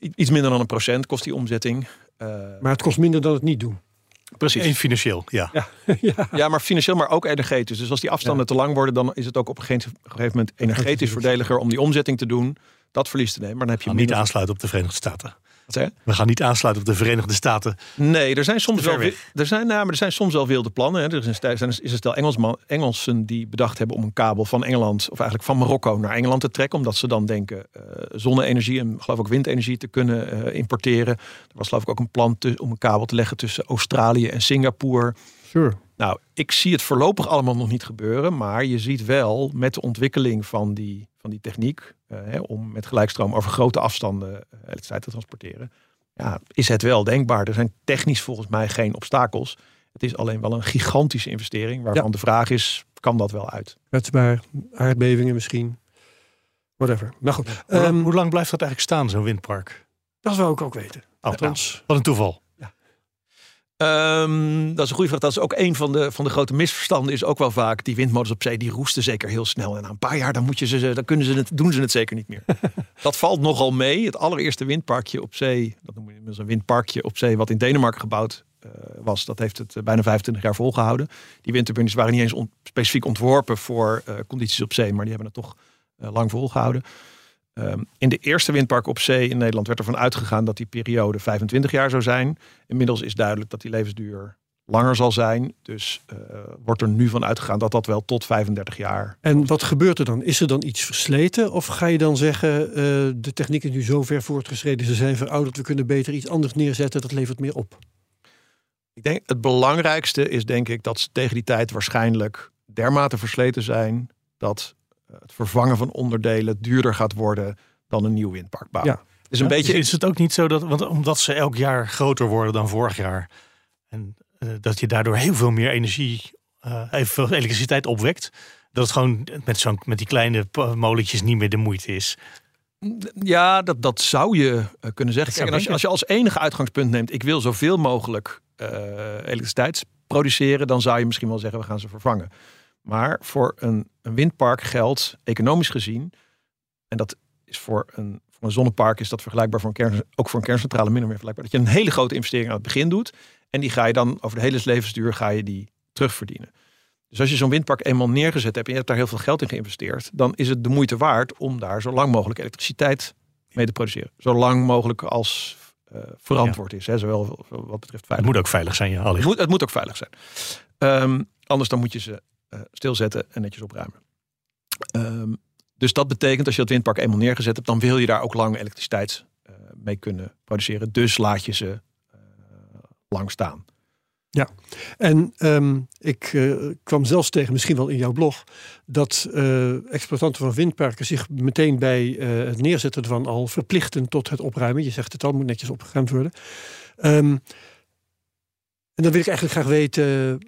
Speaker 4: iets minder dan een procent kost die omzetting. Eh,
Speaker 2: Maar het kost minder dan het niet doen.
Speaker 4: Precies.
Speaker 3: Eén financieel, ja.
Speaker 2: ja.
Speaker 4: Ja, maar financieel, maar ook energetisch. Dus als die afstanden te lang worden, dan is het ook op een gegeven moment energetisch voordeliger om die omzetting te doen. Dat verlies te nemen. Maar dan heb je
Speaker 3: Gaan niet aansluiten op de Verenigde Staten. We gaan niet aansluiten op de Verenigde Staten.
Speaker 4: Nee, er zijn soms wel, er zijn, nou, maar er zijn soms wel wilde plannen. Hè. Er is een, is een stel Engelsman, Engelsen die bedacht hebben om een kabel van Engeland, of eigenlijk van Marokko naar Engeland te trekken. Omdat ze dan denken eh, zonne-energie en geloof ik windenergie te kunnen eh, importeren. Er was geloof ik ook een plan te- om een kabel te leggen tussen Australië en Singapore.
Speaker 2: Sure.
Speaker 4: Nou, ik zie het voorlopig allemaal nog niet gebeuren. Maar je ziet wel met de ontwikkeling van die, van die techniek. eh, hè, om met gelijkstroom over grote afstanden eh, elektriciteit te transporteren. Ja, is het wel denkbaar. Er zijn technisch volgens mij geen obstakels. Het is alleen wel een gigantische investering. Waarvan
Speaker 2: Ja.
Speaker 4: de vraag is, kan dat wel uit?
Speaker 2: Kwetsbaar, aardbevingen misschien. Whatever. Maar goed,
Speaker 3: Hoe lang-
Speaker 2: ehm,
Speaker 3: hoe lang blijft dat eigenlijk staan, zo'n windpark?
Speaker 2: dat zou ik ook weten.
Speaker 3: Oh, nou,
Speaker 2: Althans,
Speaker 3: wat een toeval.
Speaker 4: Ehm, dat is een goede vraag. Dat is ook een van de, van de grote misverstanden. Is ook wel vaak die windmolens op zee. Die roesten zeker heel snel. En na een paar jaar dan moet je ze, dan kunnen ze het, doen ze het zeker niet meer. dat valt nogal mee. Het allereerste windparkje op zee. Dat noemen we een windparkje op zee. Wat in Denemarken gebouwd eh, was. Dat heeft het eh, bijna 25 jaar volgehouden. Die windturbines waren niet eens on- specifiek ontworpen voor eh, condities op zee. Maar die hebben het toch lang volgehouden. Ehm, in de eerste windpark op zee in Nederland werd ervan uitgegaan dat die periode 25 jaar zou zijn. Inmiddels is duidelijk dat die levensduur langer zal zijn. Dus eh, wordt er nu van uitgegaan dat dat wel tot 35 jaar.
Speaker 2: en wat gebeurt er dan? Is er dan iets versleten? Of ga je dan zeggen, eh, de techniek is nu zo ver voortgeschreden, ze zijn verouderd, we kunnen beter iets anders neerzetten, dat levert meer op?
Speaker 4: Ik denk het belangrijkste is denk ik dat ze tegen die tijd waarschijnlijk dermate versleten zijn dat het vervangen van onderdelen duurder gaat worden dan een nieuw windpark bouwen.
Speaker 2: Ja.
Speaker 4: Dus een
Speaker 3: Ja,
Speaker 4: beetje
Speaker 3: Is het ook niet zo dat, want omdat ze elk jaar groter worden dan vorig jaar, en eh, dat je daardoor heel veel meer energie, eh heel veel elektriciteit opwekt, dat het gewoon met, zo'n, met die kleine molentjes niet meer de moeite is.
Speaker 4: Ja, dat, dat zou je eh, kunnen zeggen. Kijk, als, je, als je als enige uitgangspunt neemt, ik wil zoveel mogelijk eh, elektriciteit produceren, dan zou je misschien wel zeggen, we gaan ze vervangen. Maar voor een, een windpark geldt, economisch gezien, en dat is voor een, voor een zonnepark is dat vergelijkbaar voor een kern, ook voor een kerncentrale min of meer vergelijkbaar, dat je een hele grote investering aan het begin doet. En die ga je dan over de hele levensduur ga je die terugverdienen. Dus als je zo'n windpark eenmaal neergezet hebt en je hebt daar heel veel geld in geïnvesteerd, dan is het de moeite waard om daar zo lang mogelijk elektriciteit mee te produceren. Zo lang mogelijk als eh, verantwoord is, hè, zowel wat betreft
Speaker 3: Het
Speaker 4: veiligheid.
Speaker 3: moet ook veilig zijn, ja.
Speaker 4: Het moet, het moet ook veilig zijn. Ehm, anders dan moet je ze stilzetten en netjes opruimen. Ehm, dus dat betekent als je dat windpark eenmaal neergezet hebt, dan wil je daar ook lang elektriciteit eh, mee kunnen produceren. Dus laat je ze eh, lang staan.
Speaker 2: En ehm, ik eh, kwam zelfs tegen, misschien wel in jouw blog, dat eh, exploitanten van windparken zich meteen bij eh, het neerzetten ervan al verplichten tot het opruimen. Je zegt het al, moet netjes opgeruimd worden. Ehm, en dan wil ik eigenlijk graag weten,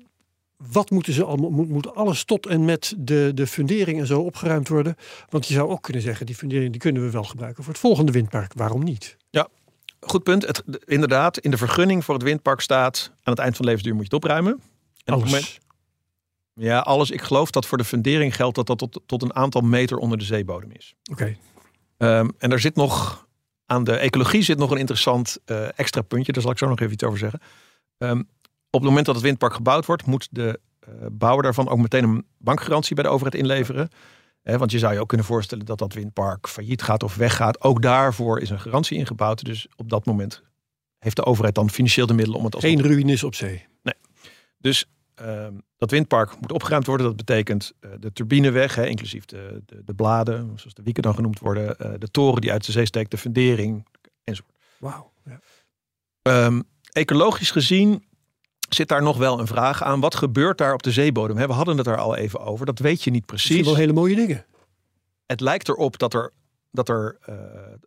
Speaker 2: wat moeten ze allemaal, moet, moet alles tot en met de, de fundering en zo opgeruimd worden? Want je zou ook kunnen zeggen, die fundering die kunnen we wel gebruiken voor het volgende windpark. Waarom niet?
Speaker 4: Goed punt. Het, de- inderdaad, in de vergunning voor het windpark staat aan het eind van de levensduur moet je het opruimen. En op
Speaker 2: Alles.
Speaker 4: moment- ja, alles. Ik geloof dat voor de fundering geldt dat dat tot, tot een aantal meter onder de zeebodem is.
Speaker 2: Oké,
Speaker 4: Ehm, en er zit nog aan de ecologie zit nog een interessant eh, extra puntje. Daar zal ik zo nog even iets over zeggen. Ehm, op het moment dat het windpark gebouwd wordt, moet de eh, bouwer daarvan ook meteen een bankgarantie bij de overheid inleveren. Want je zou je ook kunnen voorstellen dat dat windpark failliet gaat of weggaat. Ook daarvoor is een garantie ingebouwd. Dus op dat moment heeft de overheid dan financieel de middelen om het als
Speaker 2: geen ruïnes op zee.
Speaker 4: dus ehm, dat windpark moet opgeruimd worden. Dat betekent eh, de turbine weg, hè, inclusief de, de, de bladen, zoals de wieken dan genoemd worden. eh, de toren die uit de zee steekt, de fundering.
Speaker 2: Wauw. Ja.
Speaker 4: Ehm, ecologisch gezien zit daar nog wel een vraag aan. Wat gebeurt daar op de zeebodem? We hadden het er al even over. Dat weet je niet
Speaker 2: Misschien
Speaker 4: precies.
Speaker 2: wel hele mooie dingen.
Speaker 4: Het lijkt erop dat er, dat er eh,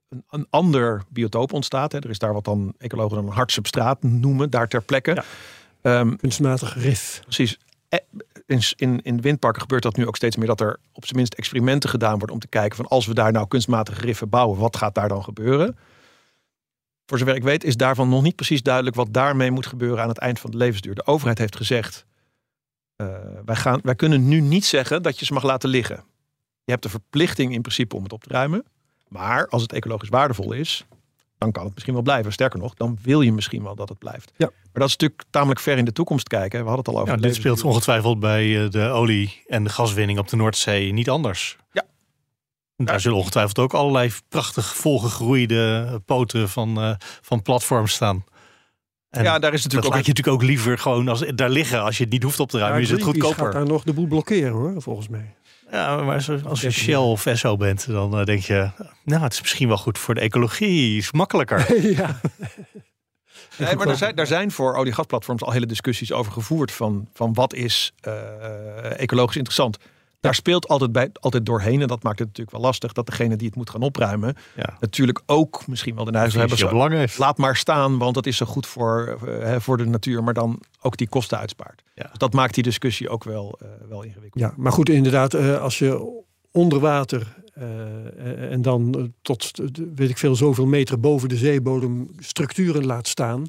Speaker 4: een, een ander biotoop ontstaat. Hè. Er is daar wat dan ecologen dan een hard substraat noemen, daar ter plekke.
Speaker 2: Ja.
Speaker 4: Ehm,
Speaker 2: Kunstmatig rif.
Speaker 4: Precies. Eh, In, in, in windparken gebeurt dat nu ook steeds meer dat er op zijn minst experimenten gedaan worden om te kijken van als we daar nou kunstmatige riffen bouwen, wat gaat daar dan gebeuren? Voor zover ik weet is daarvan nog niet precies duidelijk wat daarmee moet gebeuren aan het eind van de levensduur. De overheid heeft gezegd, eh, wij, gaan, wij kunnen nu niet zeggen dat je ze mag laten liggen. Je hebt de verplichting in principe om het op te ruimen. Maar als het ecologisch waardevol is, dan kan het misschien wel blijven. Sterker nog, dan wil je misschien wel dat het blijft.
Speaker 2: Ja.
Speaker 4: Maar dat is natuurlijk tamelijk ver in de toekomst kijken. We hadden het al over.
Speaker 3: Ja, dit speelt ongetwijfeld bij eh, de olie- en de gaswinning op de Noordzee niet anders.
Speaker 4: Ja.
Speaker 3: Daar zullen ongetwijfeld ook allerlei prachtig volgegroeide poten van, eh, van platforms staan. En
Speaker 4: ja, daar is
Speaker 3: dat
Speaker 4: natuurlijk
Speaker 3: laat
Speaker 4: ook.
Speaker 3: je natuurlijk ook liever gewoon als, daar liggen als je het niet hoeft op te ruimen. is het goedkoper.
Speaker 2: gaat daar nog de boel blokkeren hoor, volgens mij.
Speaker 3: Ja, maar als je
Speaker 2: 13
Speaker 3: Shell of Esso bent, dan eh, denk je, nou, het is misschien wel goed voor de ecologie, is makkelijker.
Speaker 2: ja.
Speaker 4: Nee, maar daar zijn, daar zijn voor olie- en gasplatforms al hele discussies over gevoerd. Van, van wat is eh, ecologisch interessant. Daar speelt altijd, bij, altijd doorheen. En dat maakt het natuurlijk wel lastig. Dat degene die het moet gaan opruimen.
Speaker 3: Ja,
Speaker 4: Natuurlijk ook misschien wel de neiging hebben. Zo,
Speaker 3: belang heeft.
Speaker 4: laat maar staan, want dat is zo goed voor, eh, hè, voor de natuur. Maar dan ook die kosten uitspaart.
Speaker 3: Ja.
Speaker 4: Dus dat maakt die discussie ook wel, eh, wel ingewikkeld.
Speaker 2: ja, maar goed, inderdaad, eh, als je onder water eh, en dan tot, weet ik veel, zoveel meter boven de zeebodem structuren laat staan,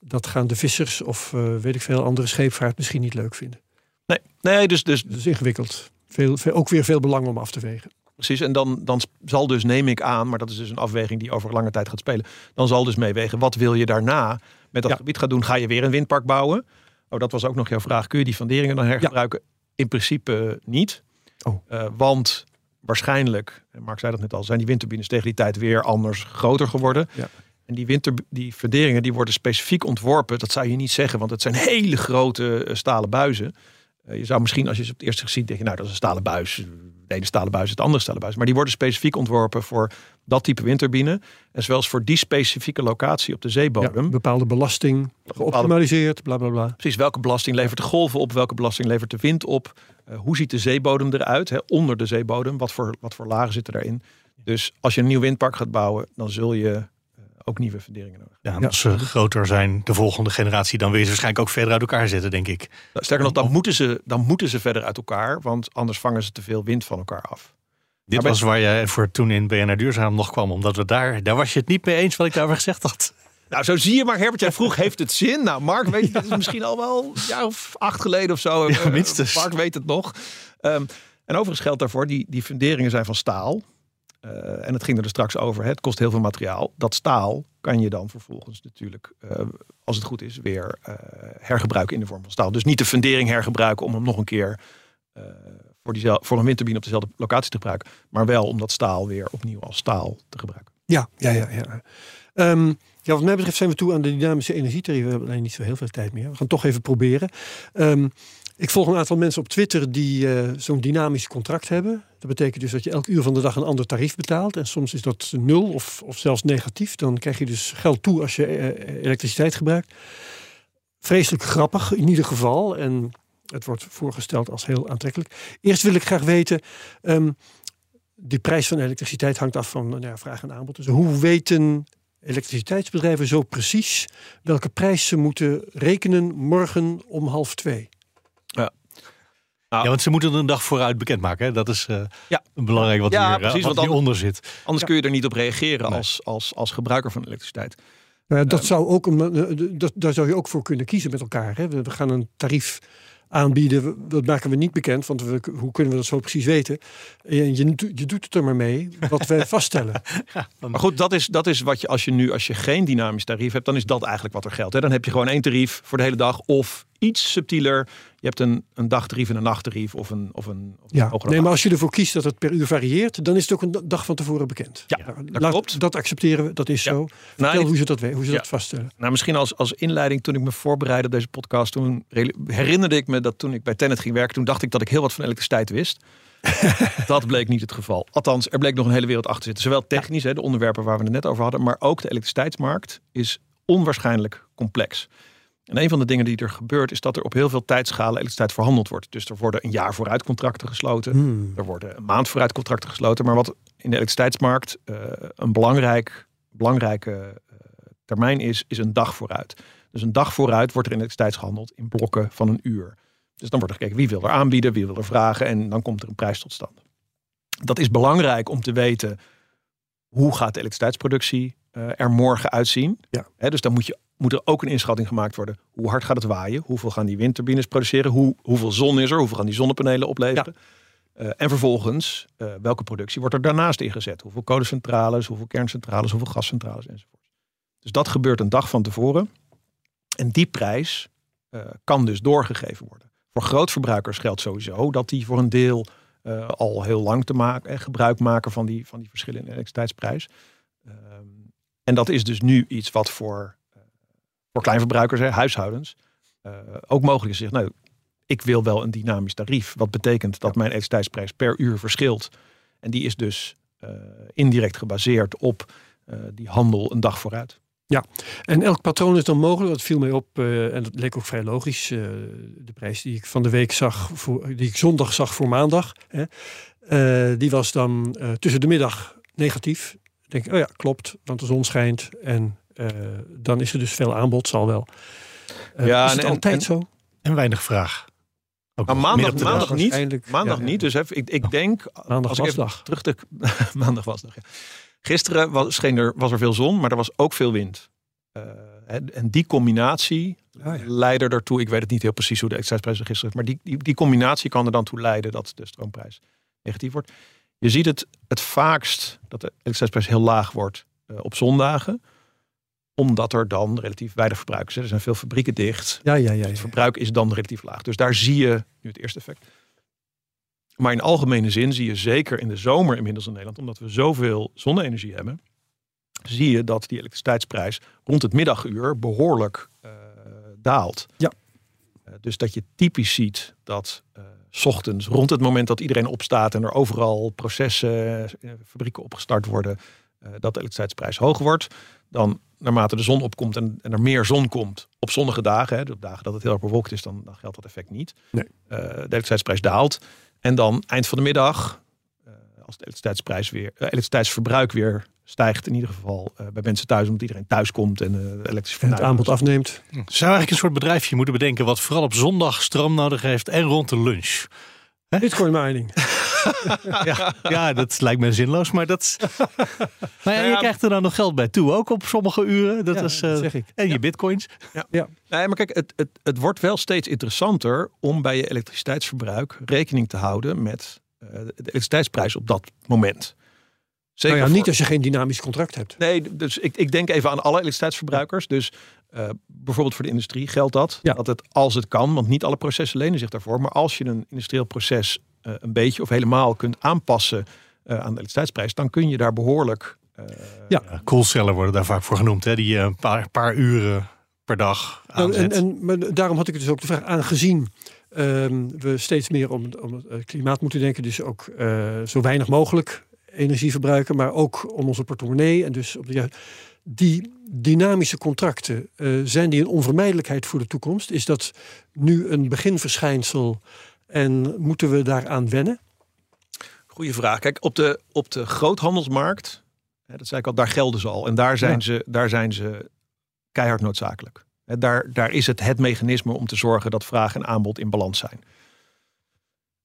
Speaker 2: dat gaan de vissers of eh, weet ik veel andere scheepvaart misschien niet leuk vinden.
Speaker 4: Nee, nee dus, dus
Speaker 2: Dat is ingewikkeld. Veel, veel, ook weer veel belang om af te wegen.
Speaker 4: Precies, en dan, dan zal dus, neem ik aan, maar dat is dus een afweging die over lange tijd gaat spelen. Dan zal dus meewegen, wat wil je daarna met dat
Speaker 2: Ja.
Speaker 4: gebied gaan doen? Ga je weer een windpark bouwen? Oh, dat was ook nog jouw vraag. Kun je die funderingen dan hergebruiken? In principe niet.
Speaker 2: Oh.
Speaker 4: Eh, want waarschijnlijk, en Mark zei dat net al, zijn die windturbines tegen die tijd weer anders groter geworden.
Speaker 2: Ja.
Speaker 4: En die, windtur die funderingen die worden specifiek ontworpen. Dat zou je niet zeggen, want het zijn hele grote eh, stalen buizen. Eh, je zou misschien, als je ze op het eerste ziet, denken, nou, dat is een stalen buis. De ene stalen buis, het andere stalen buis. Maar die worden specifiek ontworpen voor dat type windturbine. En zelfs voor die specifieke locatie op de
Speaker 2: Ja,
Speaker 4: zeebodem.
Speaker 2: bepaalde belasting, geoptimaliseerd, bla bla bla.
Speaker 4: Precies, welke belasting levert de golven op? Welke belasting levert de wind op? Eh, hoe ziet de zeebodem eruit? Hè? Onder de zeebodem, wat voor, wat voor lagen zitten daarin? Dus als je een nieuw windpark gaat bouwen, dan zul je ook nieuwe funderingen nodig
Speaker 3: Ja, als ze groter zijn, de volgende generatie, dan wil je ze waarschijnlijk ook verder uit elkaar zetten, denk ik.
Speaker 4: Sterker nog, dan moeten, ze, dan moeten ze verder uit elkaar, want anders vangen ze te veel wind van elkaar af.
Speaker 3: Dit
Speaker 4: Maar
Speaker 3: was waar jij voor toen in BNR Duurzaam nog kwam, omdat we daar, daar was je het niet mee eens wat ik daarover gezegd had.
Speaker 4: Nou, zo zie je maar, Herbert, jij vroeg, heeft het zin? Nou, Mark weet het, is misschien al wel een jaar of acht geleden of zo.
Speaker 3: Ja,
Speaker 4: Eh,
Speaker 3: minstens.
Speaker 4: Mark weet het nog. Ehm, en overigens geldt daarvoor, die, die funderingen zijn van staal. Eh, en het ging er dus straks over, het kost heel veel materiaal. Dat staal kan je dan vervolgens natuurlijk, eh, als het goed is, weer eh, hergebruiken in de vorm van staal. Dus niet de fundering hergebruiken om hem nog een keer voor, diezel- voor een windturbine op dezelfde locatie te gebruiken. Maar wel om dat staal weer opnieuw als staal te gebruiken.
Speaker 2: Ja, ja, ja. ja. Ehm, ja, wat mij betreft zijn we toe aan de dynamische energietarieven. We hebben alleen niet zo heel veel tijd meer. We gaan toch even proberen. Ehm, ik volg een aantal mensen op Twitter die eh, zo'n dynamisch contract hebben. Dat betekent dus dat je elk uur van de dag een ander tarief betaalt. En soms is dat nul of, of zelfs negatief. Dan krijg je dus geld toe als je eh, elektriciteit gebruikt. Vreselijk grappig in ieder geval. En het wordt voorgesteld als heel aantrekkelijk. Eerst wil ik graag weten... ehm, die prijs van elektriciteit hangt af van nou ja, vraag en aanbod. Dus hoe weten elektriciteitsbedrijven zo precies welke prijs ze moeten rekenen morgen om half twee?
Speaker 3: Ja, want ze moeten het een dag vooruit bekendmaken. Hè? Dat is eh,
Speaker 4: Ja.
Speaker 3: belangrijk wat,
Speaker 4: Ja,
Speaker 3: hier, eh,
Speaker 4: precies,
Speaker 3: wat hieronder zit.
Speaker 4: Anders kun je er niet op reageren
Speaker 3: Nee.
Speaker 4: als, als, als gebruiker van elektriciteit.
Speaker 2: Nou ja, dat
Speaker 4: Ehm.
Speaker 2: zou ook een, eh, dat, daar zou je ook voor kunnen kiezen met elkaar. Hè? We, we gaan een tarief aanbieden. We- Dat maken we niet bekend, want we, hoe kunnen we dat zo precies weten? En je, doet- je doet het er maar mee wat wij vaststellen.
Speaker 4: Maar goed, dat is, dat is wat je als je nu als je geen dynamisch tarief hebt, dan is dat eigenlijk wat er geldt. Hè. Dan heb je gewoon één tarief voor de hele dag of iets subtieler. Je hebt een, een dagtarief en een nachttarief of een of een, of
Speaker 2: Ja, nee, maar als je ervoor kiest dat het per uur varieert, dan is het ook een da- dag van tevoren bekend.
Speaker 4: Ja,
Speaker 2: Nou,
Speaker 4: dat
Speaker 2: laat-
Speaker 4: klopt.
Speaker 2: Dat accepteren we, dat is
Speaker 4: Ja.
Speaker 2: zo.
Speaker 4: Nou,
Speaker 2: Vertel hoe ze dat, hoe ze
Speaker 4: Ja.
Speaker 2: dat vaststellen.
Speaker 4: Nou, misschien als, als inleiding, toen ik me voorbereidde op deze podcast, toen herinnerde ik me dat toen ik bij Tennet ging werken, toen dacht ik dat ik heel wat van elektriciteit wist. dat bleek niet het geval. Althans, er bleek nog een hele wereld achter zitten. Zowel technisch, hè, de onderwerpen waar we het net over hadden, maar ook de elektriciteitsmarkt is onwaarschijnlijk complex. En een van de dingen die er gebeurt, is dat er op heel veel tijdschalen elektriciteit verhandeld wordt. Dus er worden een jaar vooruit contracten gesloten.
Speaker 2: Hmm.
Speaker 4: Er worden een maand vooruit contracten gesloten. Maar wat in de elektriciteitsmarkt eh, een belangrijk, belangrijke eh, termijn is, is een dag vooruit. Dus een dag vooruit wordt er in elektriciteit gehandeld in blokken van een uur. Dus dan wordt er gekeken wie wil er aanbieden, wie wil er vragen en dan komt er een prijs tot stand. Dat is belangrijk om te weten hoe gaat de elektriciteitsproductie eh, er morgen uitzien.
Speaker 2: Ja.
Speaker 4: Dus dan moet, je, moet er ook een inschatting gemaakt worden. Hoe hard gaat het waaien? Hoeveel gaan die windturbines produceren? Hoe, hoeveel zon is er? Hoeveel gaan die zonnepanelen opleveren? Eh, en vervolgens, eh, welke productie wordt er daarnaast ingezet? Hoeveel kolencentrales, hoeveel kerncentrales, hoeveel gascentrales enzovoort. Dus dat gebeurt een dag van tevoren. En die prijs eh, kan dus doorgegeven worden. Voor grootverbruikers geldt sowieso dat die voor een deel al heel lang te maken en gebruik maken van die, van die verschillen in de elektriciteitsprijs. Ehm, en dat is dus nu iets wat voor, voor kleinverbruikers, hè, huishoudens, eh, ook mogelijk is. Zeg, nou, ik wil wel een dynamisch tarief. Wat betekent dat mijn elektriciteitsprijs per uur verschilt. En die is dus eh, indirect gebaseerd op eh, die handel een dag vooruit.
Speaker 2: En elk patroon is dan mogelijk. Dat viel mij op en dat leek ook vrij logisch. de prijs die ik van de week zag, voor, die ik zondag zag voor maandag, hè, die was dan tussen de middag negatief. Ik denk, oh ja, klopt, want de zon schijnt en dan is er dus veel aanbod, zal wel. Eh,
Speaker 4: Ja,
Speaker 2: is het
Speaker 4: en-
Speaker 2: altijd
Speaker 4: en-
Speaker 2: zo?
Speaker 3: En weinig vraag. Ook
Speaker 4: Maar maandag,
Speaker 3: dag.
Speaker 4: niet. Maandag
Speaker 2: ja, ja.
Speaker 4: niet. Dus even, ik, ik denk.
Speaker 2: Maandag
Speaker 4: als ik
Speaker 2: was
Speaker 4: even
Speaker 2: dag.
Speaker 4: terug de, maandag was dag. Ja. Gisteren was, scheen er, was er veel zon, maar er was ook veel wind. Eh, en en die combinatie
Speaker 2: Ah, ja.
Speaker 4: leidde ertoe. Ik weet het niet heel precies hoe de elektriciteitsprijs er gisteren is, maar die, die, die combinatie kan er dan toe leiden dat de stroomprijs negatief wordt. Je ziet het het vaakst dat de elektriciteitsprijs heel laag wordt eh, op zondagen omdat er dan relatief weinig verbruik is. Er zijn veel fabrieken dicht.
Speaker 2: Ja, ja, ja. ja.
Speaker 4: Het verbruik is dan relatief laag. Dus daar zie je nu het eerste effect. Maar in algemene zin zie je zeker in de zomer inmiddels in Nederland, omdat we zoveel zonne-energie hebben, zie je dat die elektriciteitsprijs rond het middaguur behoorlijk eh, daalt. Uh, dus dat je typisch ziet dat uh, s ochtends, rond het moment dat iedereen opstaat en er overal processen, fabrieken opgestart worden, dat de elektriciteitsprijs hoog wordt. Dan naarmate de zon opkomt en, en er meer zon komt op zonnige dagen, hè, op dagen dat het heel erg bewolkt is, dan, dan geldt dat effect niet.
Speaker 2: Nee.
Speaker 4: de elektriciteitsprijs daalt. En dan eind van de middag, als de elektriciteitsprijs weer, elektriciteitsverbruik weer stijgt in ieder geval uh, bij mensen thuis, omdat iedereen thuis komt en uh, elektrisch
Speaker 2: en het aanbod afneemt.
Speaker 3: Zou eigenlijk een soort bedrijfje moeten bedenken wat vooral op zondag stroom nodig heeft en rond de lunch.
Speaker 2: Bitcoin mining.
Speaker 3: ja, ja, dat lijkt me zinloos, maar dat. maar ja, je krijgt er dan nog geld bij toe, ook op sommige uren. Dat
Speaker 2: ja,
Speaker 3: is, uh,
Speaker 2: zeg ik.
Speaker 3: En je bitcoins.
Speaker 4: Ja. ja. Nee, maar kijk, het, het, het wordt wel steeds interessanter om bij je elektriciteitsverbruik rekening te houden met de elektriciteitsprijs op dat moment.
Speaker 2: Zeker nou ja, niet als je geen dynamisch contract hebt.
Speaker 4: Nee, dus ik, ik denk even aan alle elektriciteitsverbruikers. Dus uh, bijvoorbeeld voor de industrie geldt dat.
Speaker 2: Ja.
Speaker 4: Dat het als het kan, want niet alle processen lenen zich daarvoor. Maar als je een industrieel proces een beetje of helemaal kunt aanpassen uh, aan de elektriciteitsprijs, dan kun je daar behoorlijk.
Speaker 2: ja,
Speaker 3: ja koelcellen worden daar vaak voor genoemd. Hè? Die een paar, paar uren per dag aanzet.
Speaker 2: Nou, en, en maar daarom had ik dus ook de vraag aangezien. Um, we steeds meer om, om het klimaat moeten denken, dus ook zo weinig mogelijk energie verbruiken, maar ook om onze portemonnee. En dus op de, die dynamische contracten, uh, zijn die een onvermijdelijkheid voor de toekomst? Is dat nu een beginverschijnsel en moeten we daaraan wennen?
Speaker 4: Goeie vraag. Kijk, op de, op de groothandelsmarkt, hè, dat zei ik al, daar gelden ze al. En daar zijn, ja. ze, daar zijn ze keihard noodzakelijk. Hè, daar, daar is het het mechanisme om te zorgen dat vraag en aanbod in balans zijn.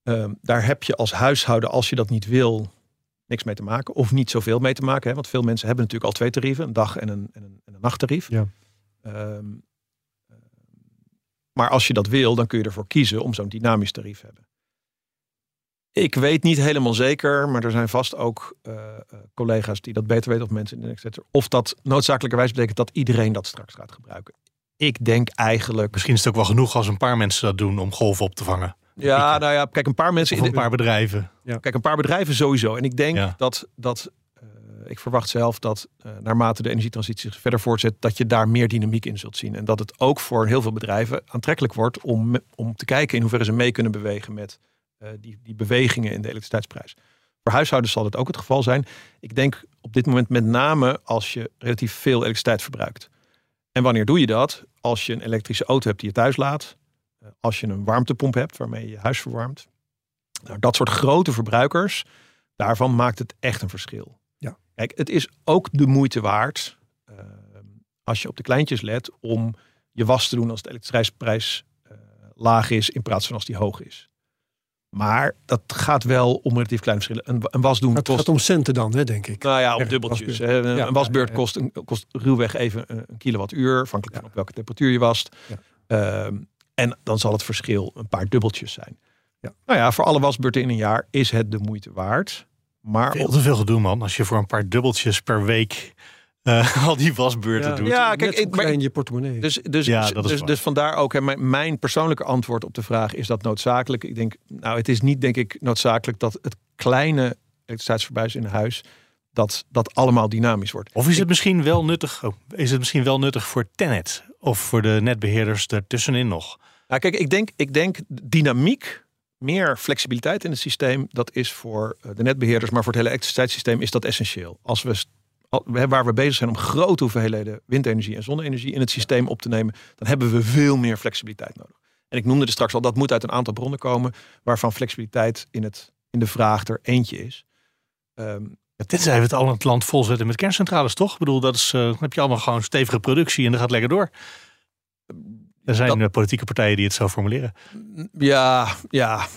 Speaker 4: Um, daar heb je als huishouden, als je dat niet wil, niks mee te maken. Of niet zoveel mee te maken. Hè? Want veel mensen hebben natuurlijk al twee tarieven. Een dag en een, en een, en een nachttarief.
Speaker 2: Ja.
Speaker 4: Um, maar als je dat wil, dan kun je ervoor kiezen om zo'n dynamisch tarief te hebben. Ik weet niet helemaal zeker, maar er zijn vast ook uh, collega's die dat beter weten of mensen in de sector. Of dat noodzakelijkerwijs betekent dat iedereen dat straks gaat gebruiken. Ik denk eigenlijk.
Speaker 3: Misschien is het ook wel genoeg als een paar mensen dat doen om golven op te vangen.
Speaker 4: Ja, nou ja, kijk, een paar mensen.
Speaker 3: Of een paar bedrijven.
Speaker 4: Ja. Kijk, een paar bedrijven sowieso. En ik denk ja. dat, dat ik verwacht zelf dat uh, naarmate de energietransitie zich verder voortzet, dat je daar meer dynamiek in zult zien. En dat het ook voor heel veel bedrijven aantrekkelijk wordt om, om te kijken in hoeverre ze mee kunnen bewegen met uh, die, die bewegingen in de elektriciteitsprijs. Voor huishoudens zal dit ook het geval zijn. Ik denk op dit moment met name als je relatief veel elektriciteit verbruikt. En wanneer doe je dat? Als je een elektrische auto hebt die je thuis laat, als je een warmtepomp hebt waarmee je je huis verwarmt. Nou, dat soort grote verbruikers, daarvan maakt het echt een verschil. Kijk, het is ook de moeite waard, uh, als je op de kleintjes let, om je was te doen als de elektriciteitsprijs uh, laag is in plaats van als die hoog is. Maar dat gaat wel om relatief kleine verschillen. Een, een was doen
Speaker 2: het
Speaker 4: kost...
Speaker 2: gaat om centen dan, hè, denk ik.
Speaker 4: Nou ja, om dubbeltjes. Een, ja, een wasbeurt. Kost, een, kost ruwweg even een kilowattuur, afhankelijk van op welke temperatuur je wast. Uh, en dan zal het verschil een paar dubbeltjes zijn.
Speaker 2: Ja.
Speaker 4: Nou ja, voor alle wasbeurten in een jaar is het de moeite waard. Maar
Speaker 3: veel te veel gedoe, man. Als je voor een paar dubbeltjes per week uh, al die wasbeurten
Speaker 2: ja,
Speaker 3: doet.
Speaker 4: Ja, kijk,
Speaker 2: ik, maar in je portemonnee.
Speaker 4: Dus, dus,
Speaker 3: ja, dat is
Speaker 4: dus, dus vandaar ook hè, mijn, mijn persoonlijke antwoord op de vraag: is dat noodzakelijk? Ik denk, nou, het is niet, denk ik, noodzakelijk dat het kleine elektriciteitsverbruik in huis dat dat allemaal dynamisch wordt.
Speaker 3: Of is het misschien wel nuttig? Oh, is het misschien wel nuttig voor Tenet of voor de netbeheerders ertussenin nog?
Speaker 4: Nou, kijk, ik denk, ik denk dynamiek, meer flexibiliteit in het systeem, dat is voor de netbeheerders, maar voor het hele elektriciteitssysteem is dat essentieel. Als we waar we bezig zijn om grote hoeveelheden windenergie en zonne-energie in het systeem op te nemen, dan hebben we veel meer flexibiliteit nodig. En ik noemde er straks al, dat moet uit een aantal bronnen komen, waarvan flexibiliteit in, het, in de vraag er eentje is. Um,
Speaker 3: ja, tenzij we het al het land vol zetten met kerncentrales, toch? Ik bedoel, dat is, uh, dan heb je allemaal gewoon stevige productie en dat gaat lekker door. Er zijn dat, politieke partijen die het zo formuleren.
Speaker 4: Ja, ja.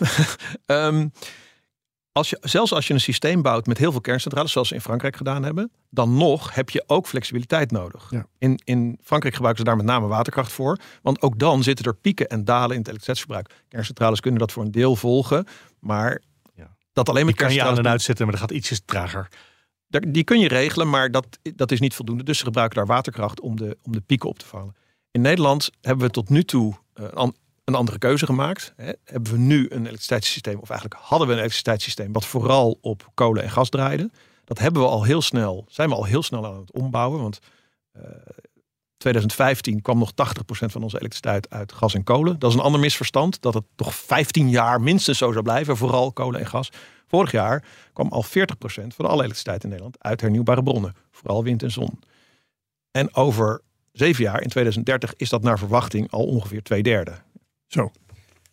Speaker 4: um, als je, zelfs als je een systeem bouwt met heel veel kerncentrales, zoals ze in Frankrijk gedaan hebben, dan nog heb je ook flexibiliteit nodig.
Speaker 2: Ja.
Speaker 4: In, in Frankrijk gebruiken ze daar met name waterkracht voor, want ook dan zitten er pieken en dalen in het elektriciteitsverbruik. Kerncentrales kunnen dat voor een deel volgen, maar
Speaker 3: ja.
Speaker 4: dat alleen met
Speaker 3: die kan je aan en uitzetten, maar dat gaat ietsjes trager.
Speaker 4: Die kun je regelen, maar dat, dat is niet voldoende. Dus ze gebruiken daar waterkracht om de, om de pieken op te vangen. In Nederland hebben we tot nu toe uh, een andere keuze gemaakt. Hebben we nu een elektriciteitssysteem, of eigenlijk hadden we een elektriciteitssysteem, wat vooral op kolen en gas draaide. Dat hebben we al heel snel, zijn we al heel snel aan het ombouwen. Want uh, 2015 kwam nog 80% van onze elektriciteit uit gas en kolen. Dat is een ander misverstand, dat het toch 15 jaar minstens zo zou blijven, vooral kolen en gas. Vorig jaar kwam al 40% van alle elektriciteit in Nederland uit hernieuwbare bronnen, vooral wind en zon. En over zeven jaar, in 2030, is dat naar verwachting al ongeveer twee derde.
Speaker 2: Zo.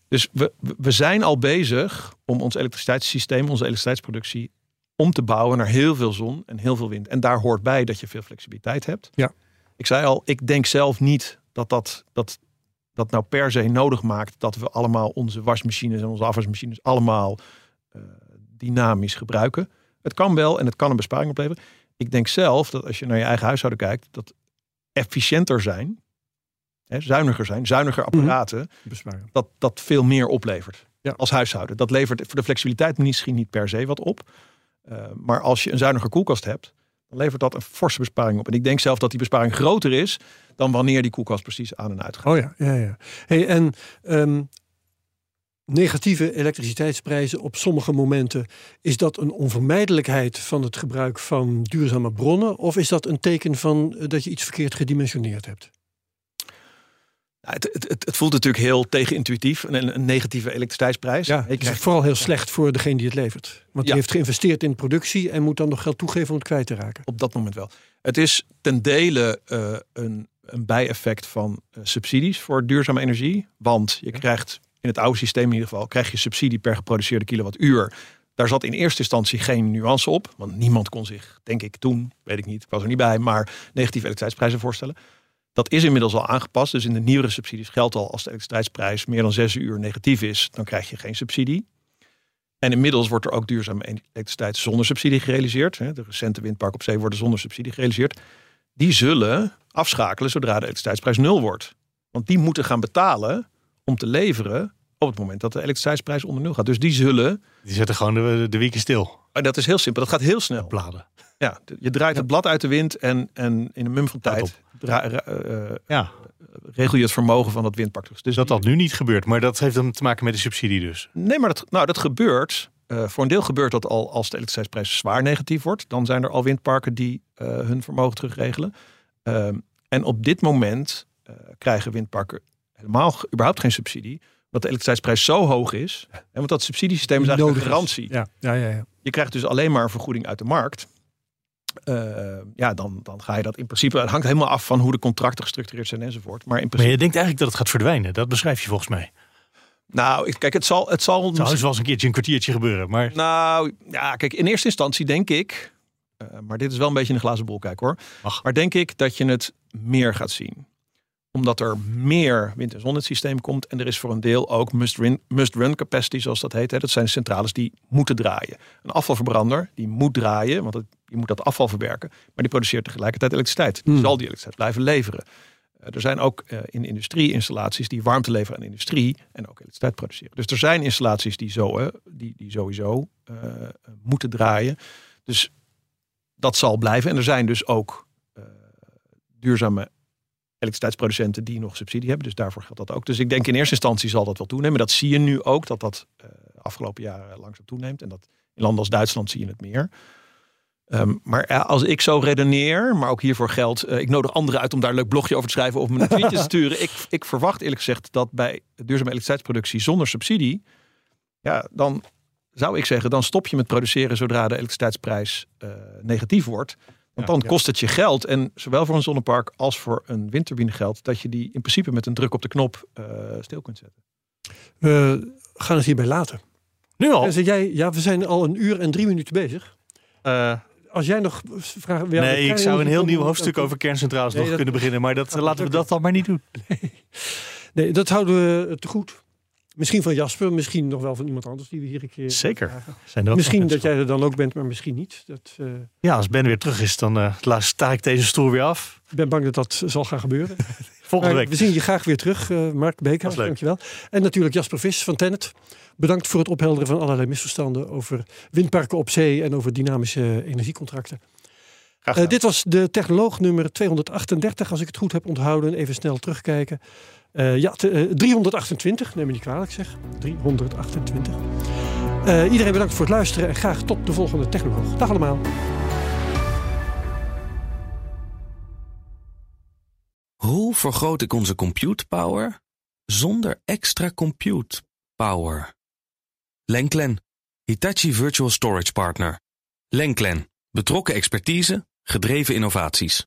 Speaker 4: Dus we, we zijn al bezig om ons elektriciteitssysteem, onze elektriciteitsproductie, om te bouwen naar heel veel zon en heel veel wind. En daar hoort bij dat je veel flexibiliteit hebt.
Speaker 2: Ja.
Speaker 4: Ik zei al, ik denk zelf niet dat dat, dat, dat nou per se nodig maakt dat we allemaal onze wasmachines en onze afwasmachines allemaal uh, dynamisch gebruiken. Het kan wel en het kan een besparing opleveren. Ik denk zelf dat als je naar je eigen huishouden kijkt, dat efficiënter zijn, hè, zuiniger zijn, zuiniger
Speaker 2: Mhm.
Speaker 4: apparaten,
Speaker 2: Besparen.
Speaker 4: dat dat veel meer oplevert
Speaker 2: Ja.
Speaker 4: als huishouden. Dat levert voor de flexibiliteit misschien niet per se wat op. Uh, maar als je een zuiniger koelkast hebt, dan levert dat een forse besparing op. En ik denk zelf dat die besparing groter is dan wanneer die koelkast precies aan en uit gaat.
Speaker 2: Oh ja, ja, ja. Hey, en ehm, negatieve elektriciteitsprijzen op sommige momenten, is dat een onvermijdelijkheid van het gebruik van duurzame bronnen? Of is dat een teken van eh, dat je iets verkeerd gedimensioneerd hebt?
Speaker 4: Nou, het, het, het, voelt natuurlijk heel tegenintuïtief, een, een negatieve elektriciteitsprijs.
Speaker 2: Ja, het is vooral heel slecht voor degene die het levert. Want die heeft geïnvesteerd in productie en moet dan nog geld toegeven om het kwijt te raken.
Speaker 4: Op dat moment wel. Het is ten dele eh, een, een bijeffect van eh, subsidies voor duurzame energie. Want je krijgt in het oude systeem in ieder geval, krijg je subsidie per geproduceerde kilowattuur. Daar zat in eerste instantie geen nuance op. Want niemand kon zich, denk ik toen, weet ik niet, ik was er niet bij, maar negatieve elektriciteitsprijzen voorstellen. Dat is inmiddels al aangepast. Dus in de nieuwere subsidies geldt al als de elektriciteitsprijs meer dan zes uur negatief is, dan krijg je geen subsidie. En inmiddels wordt er ook duurzame elektriciteit zonder subsidie gerealiseerd. De recente windpark op zee worden zonder subsidie gerealiseerd. Die zullen afschakelen zodra de elektriciteitsprijs nul wordt. Want die moeten gaan betalen om te leveren op het moment dat de elektriciteitsprijs onder nul gaat. Dus die zullen,
Speaker 3: Die zetten gewoon de, de wieken stil.
Speaker 4: en dat is heel simpel, dat gaat heel snel.
Speaker 3: Bladen.
Speaker 4: Ja, je draait het blad uit de wind en, en in een mum van tijd dra- eh,
Speaker 3: Ja,
Speaker 4: regel je het vermogen van dat windpark. Dus
Speaker 3: dus dat dat nu niet gebeurt. Maar dat heeft dan te maken met de subsidie dus.
Speaker 4: Nee, maar dat, nou, dat gebeurt. eh, voor een deel gebeurt dat al als de elektriciteitsprijs zwaar negatief wordt. Dan zijn er al windparken die eh, hun vermogen terugregelen. Ehm, en op dit moment eh, krijgen windparken helemaal überhaupt geen subsidie. Dat de elektriciteitsprijs zo hoog is. En want dat subsidiesysteem is eigenlijk een garantie.
Speaker 2: Ja, ja, ja. ja.
Speaker 4: Je krijgt dus alleen maar een vergoeding uit de markt. Eh, ja, dan, dan ga je dat in principe. Het hangt helemaal af van hoe de contracten gestructureerd zijn enzovoort. Maar in
Speaker 3: Maar
Speaker 4: principe.
Speaker 3: je denkt eigenlijk dat het gaat verdwijnen. Dat beschrijf je volgens mij.
Speaker 4: Nou, ik- kijk, het zal. Het zal
Speaker 3: Het zou eens wel eens een keertje een kwartiertje gebeuren. Maar
Speaker 4: Nou, ja, kijk, in eerste instantie denk ik, eh, maar dit is wel een beetje een glazen bol kijken hoor. Maar denk ik dat je het meer gaat zien. Omdat er meer wind en zon in het systeem komt. En er is voor een deel ook must-run must run capacity, zoals dat heet. Hè. Dat zijn centrales die moeten draaien. Een afvalverbrander, die moet draaien, want het, je moet dat afval verwerken. Maar die produceert tegelijkertijd elektriciteit. Die
Speaker 2: Hmm.
Speaker 4: zal die elektriciteit blijven leveren. Eh, er zijn ook eh, in industrie installaties die warmte leveren aan de industrie en ook elektriciteit produceren. Dus er zijn installaties die, zo, eh, die, die sowieso eh, moeten draaien. Dus dat zal blijven. En er zijn dus ook duurzame elektriciteitsproducenten die nog subsidie hebben. Dus daarvoor geldt dat ook. Dus ik denk in eerste instantie zal dat wel toenemen. Dat zie je nu ook, dat dat eh, afgelopen jaren langzaam toeneemt. En dat in landen als Duitsland zie je het meer. Ehm, maar als ik zo redeneer, maar ook hiervoor geldt, eh, ik nodig anderen uit om daar een leuk blogje over te schrijven of me een tweetje te sturen. Ik, ik verwacht eerlijk gezegd dat bij duurzame elektriciteitsproductie zonder subsidie, ja, dan zou ik zeggen, dan stop je met produceren zodra de elektriciteitsprijs eh, negatief wordt. Want
Speaker 3: Ja,
Speaker 4: dan
Speaker 2: ja.
Speaker 4: kost het je geld. En zowel voor een zonnepark als voor een windturbine geldt dat je die in principe met een druk op de knop eh, stil kunt zetten.
Speaker 2: We gaan het hierbij laten.
Speaker 3: nu al.
Speaker 2: En zeg jij, ja, we zijn al een uur en drie minuten bezig.
Speaker 3: Eh,
Speaker 2: Als jij nog vragen...
Speaker 3: nee, ik zou een heel nieuw hoofdstuk over kerncentrales
Speaker 2: Nee,
Speaker 3: nog
Speaker 2: dat-
Speaker 3: kunnen beginnen. Maar dat,
Speaker 2: dat
Speaker 3: laten we dat dan maar niet doen.
Speaker 2: Nee, dat houden we te goed. Misschien van Jasper, misschien nog wel van iemand anders die we hier een keer...
Speaker 3: Zeker. Zijn er
Speaker 2: Misschien dat jij er dan ook bent, maar misschien niet. Dat, eh.
Speaker 3: Ja, als Ben weer terug is, dan la- sta ik deze stoel weer af.
Speaker 2: ik ben bang dat dat zal gaan gebeuren.
Speaker 3: Volgende
Speaker 2: Maar
Speaker 3: week.
Speaker 2: we zien je graag weer terug, eh, Mark Beekhuis. Dankjewel. En natuurlijk Jasper Vis van Tennet. Bedankt voor het ophelderen van allerlei misverstanden over windparken op zee en over dynamische energiecontracten. Dit was de technoloog nummer 238, als ik het goed heb onthouden. Even snel terugkijken. Eh, ja, te- eh, 328, neem me niet kwalijk zeg. 328. Eh, iedereen bedankt voor het luisteren en graag tot de volgende technoloog. Dag allemaal.
Speaker 1: Hoe vergroot ik onze compute power zonder extra compute power? Lenklen, Hitachi Virtual Storage Partner. Lenklen, betrokken expertise, gedreven innovaties.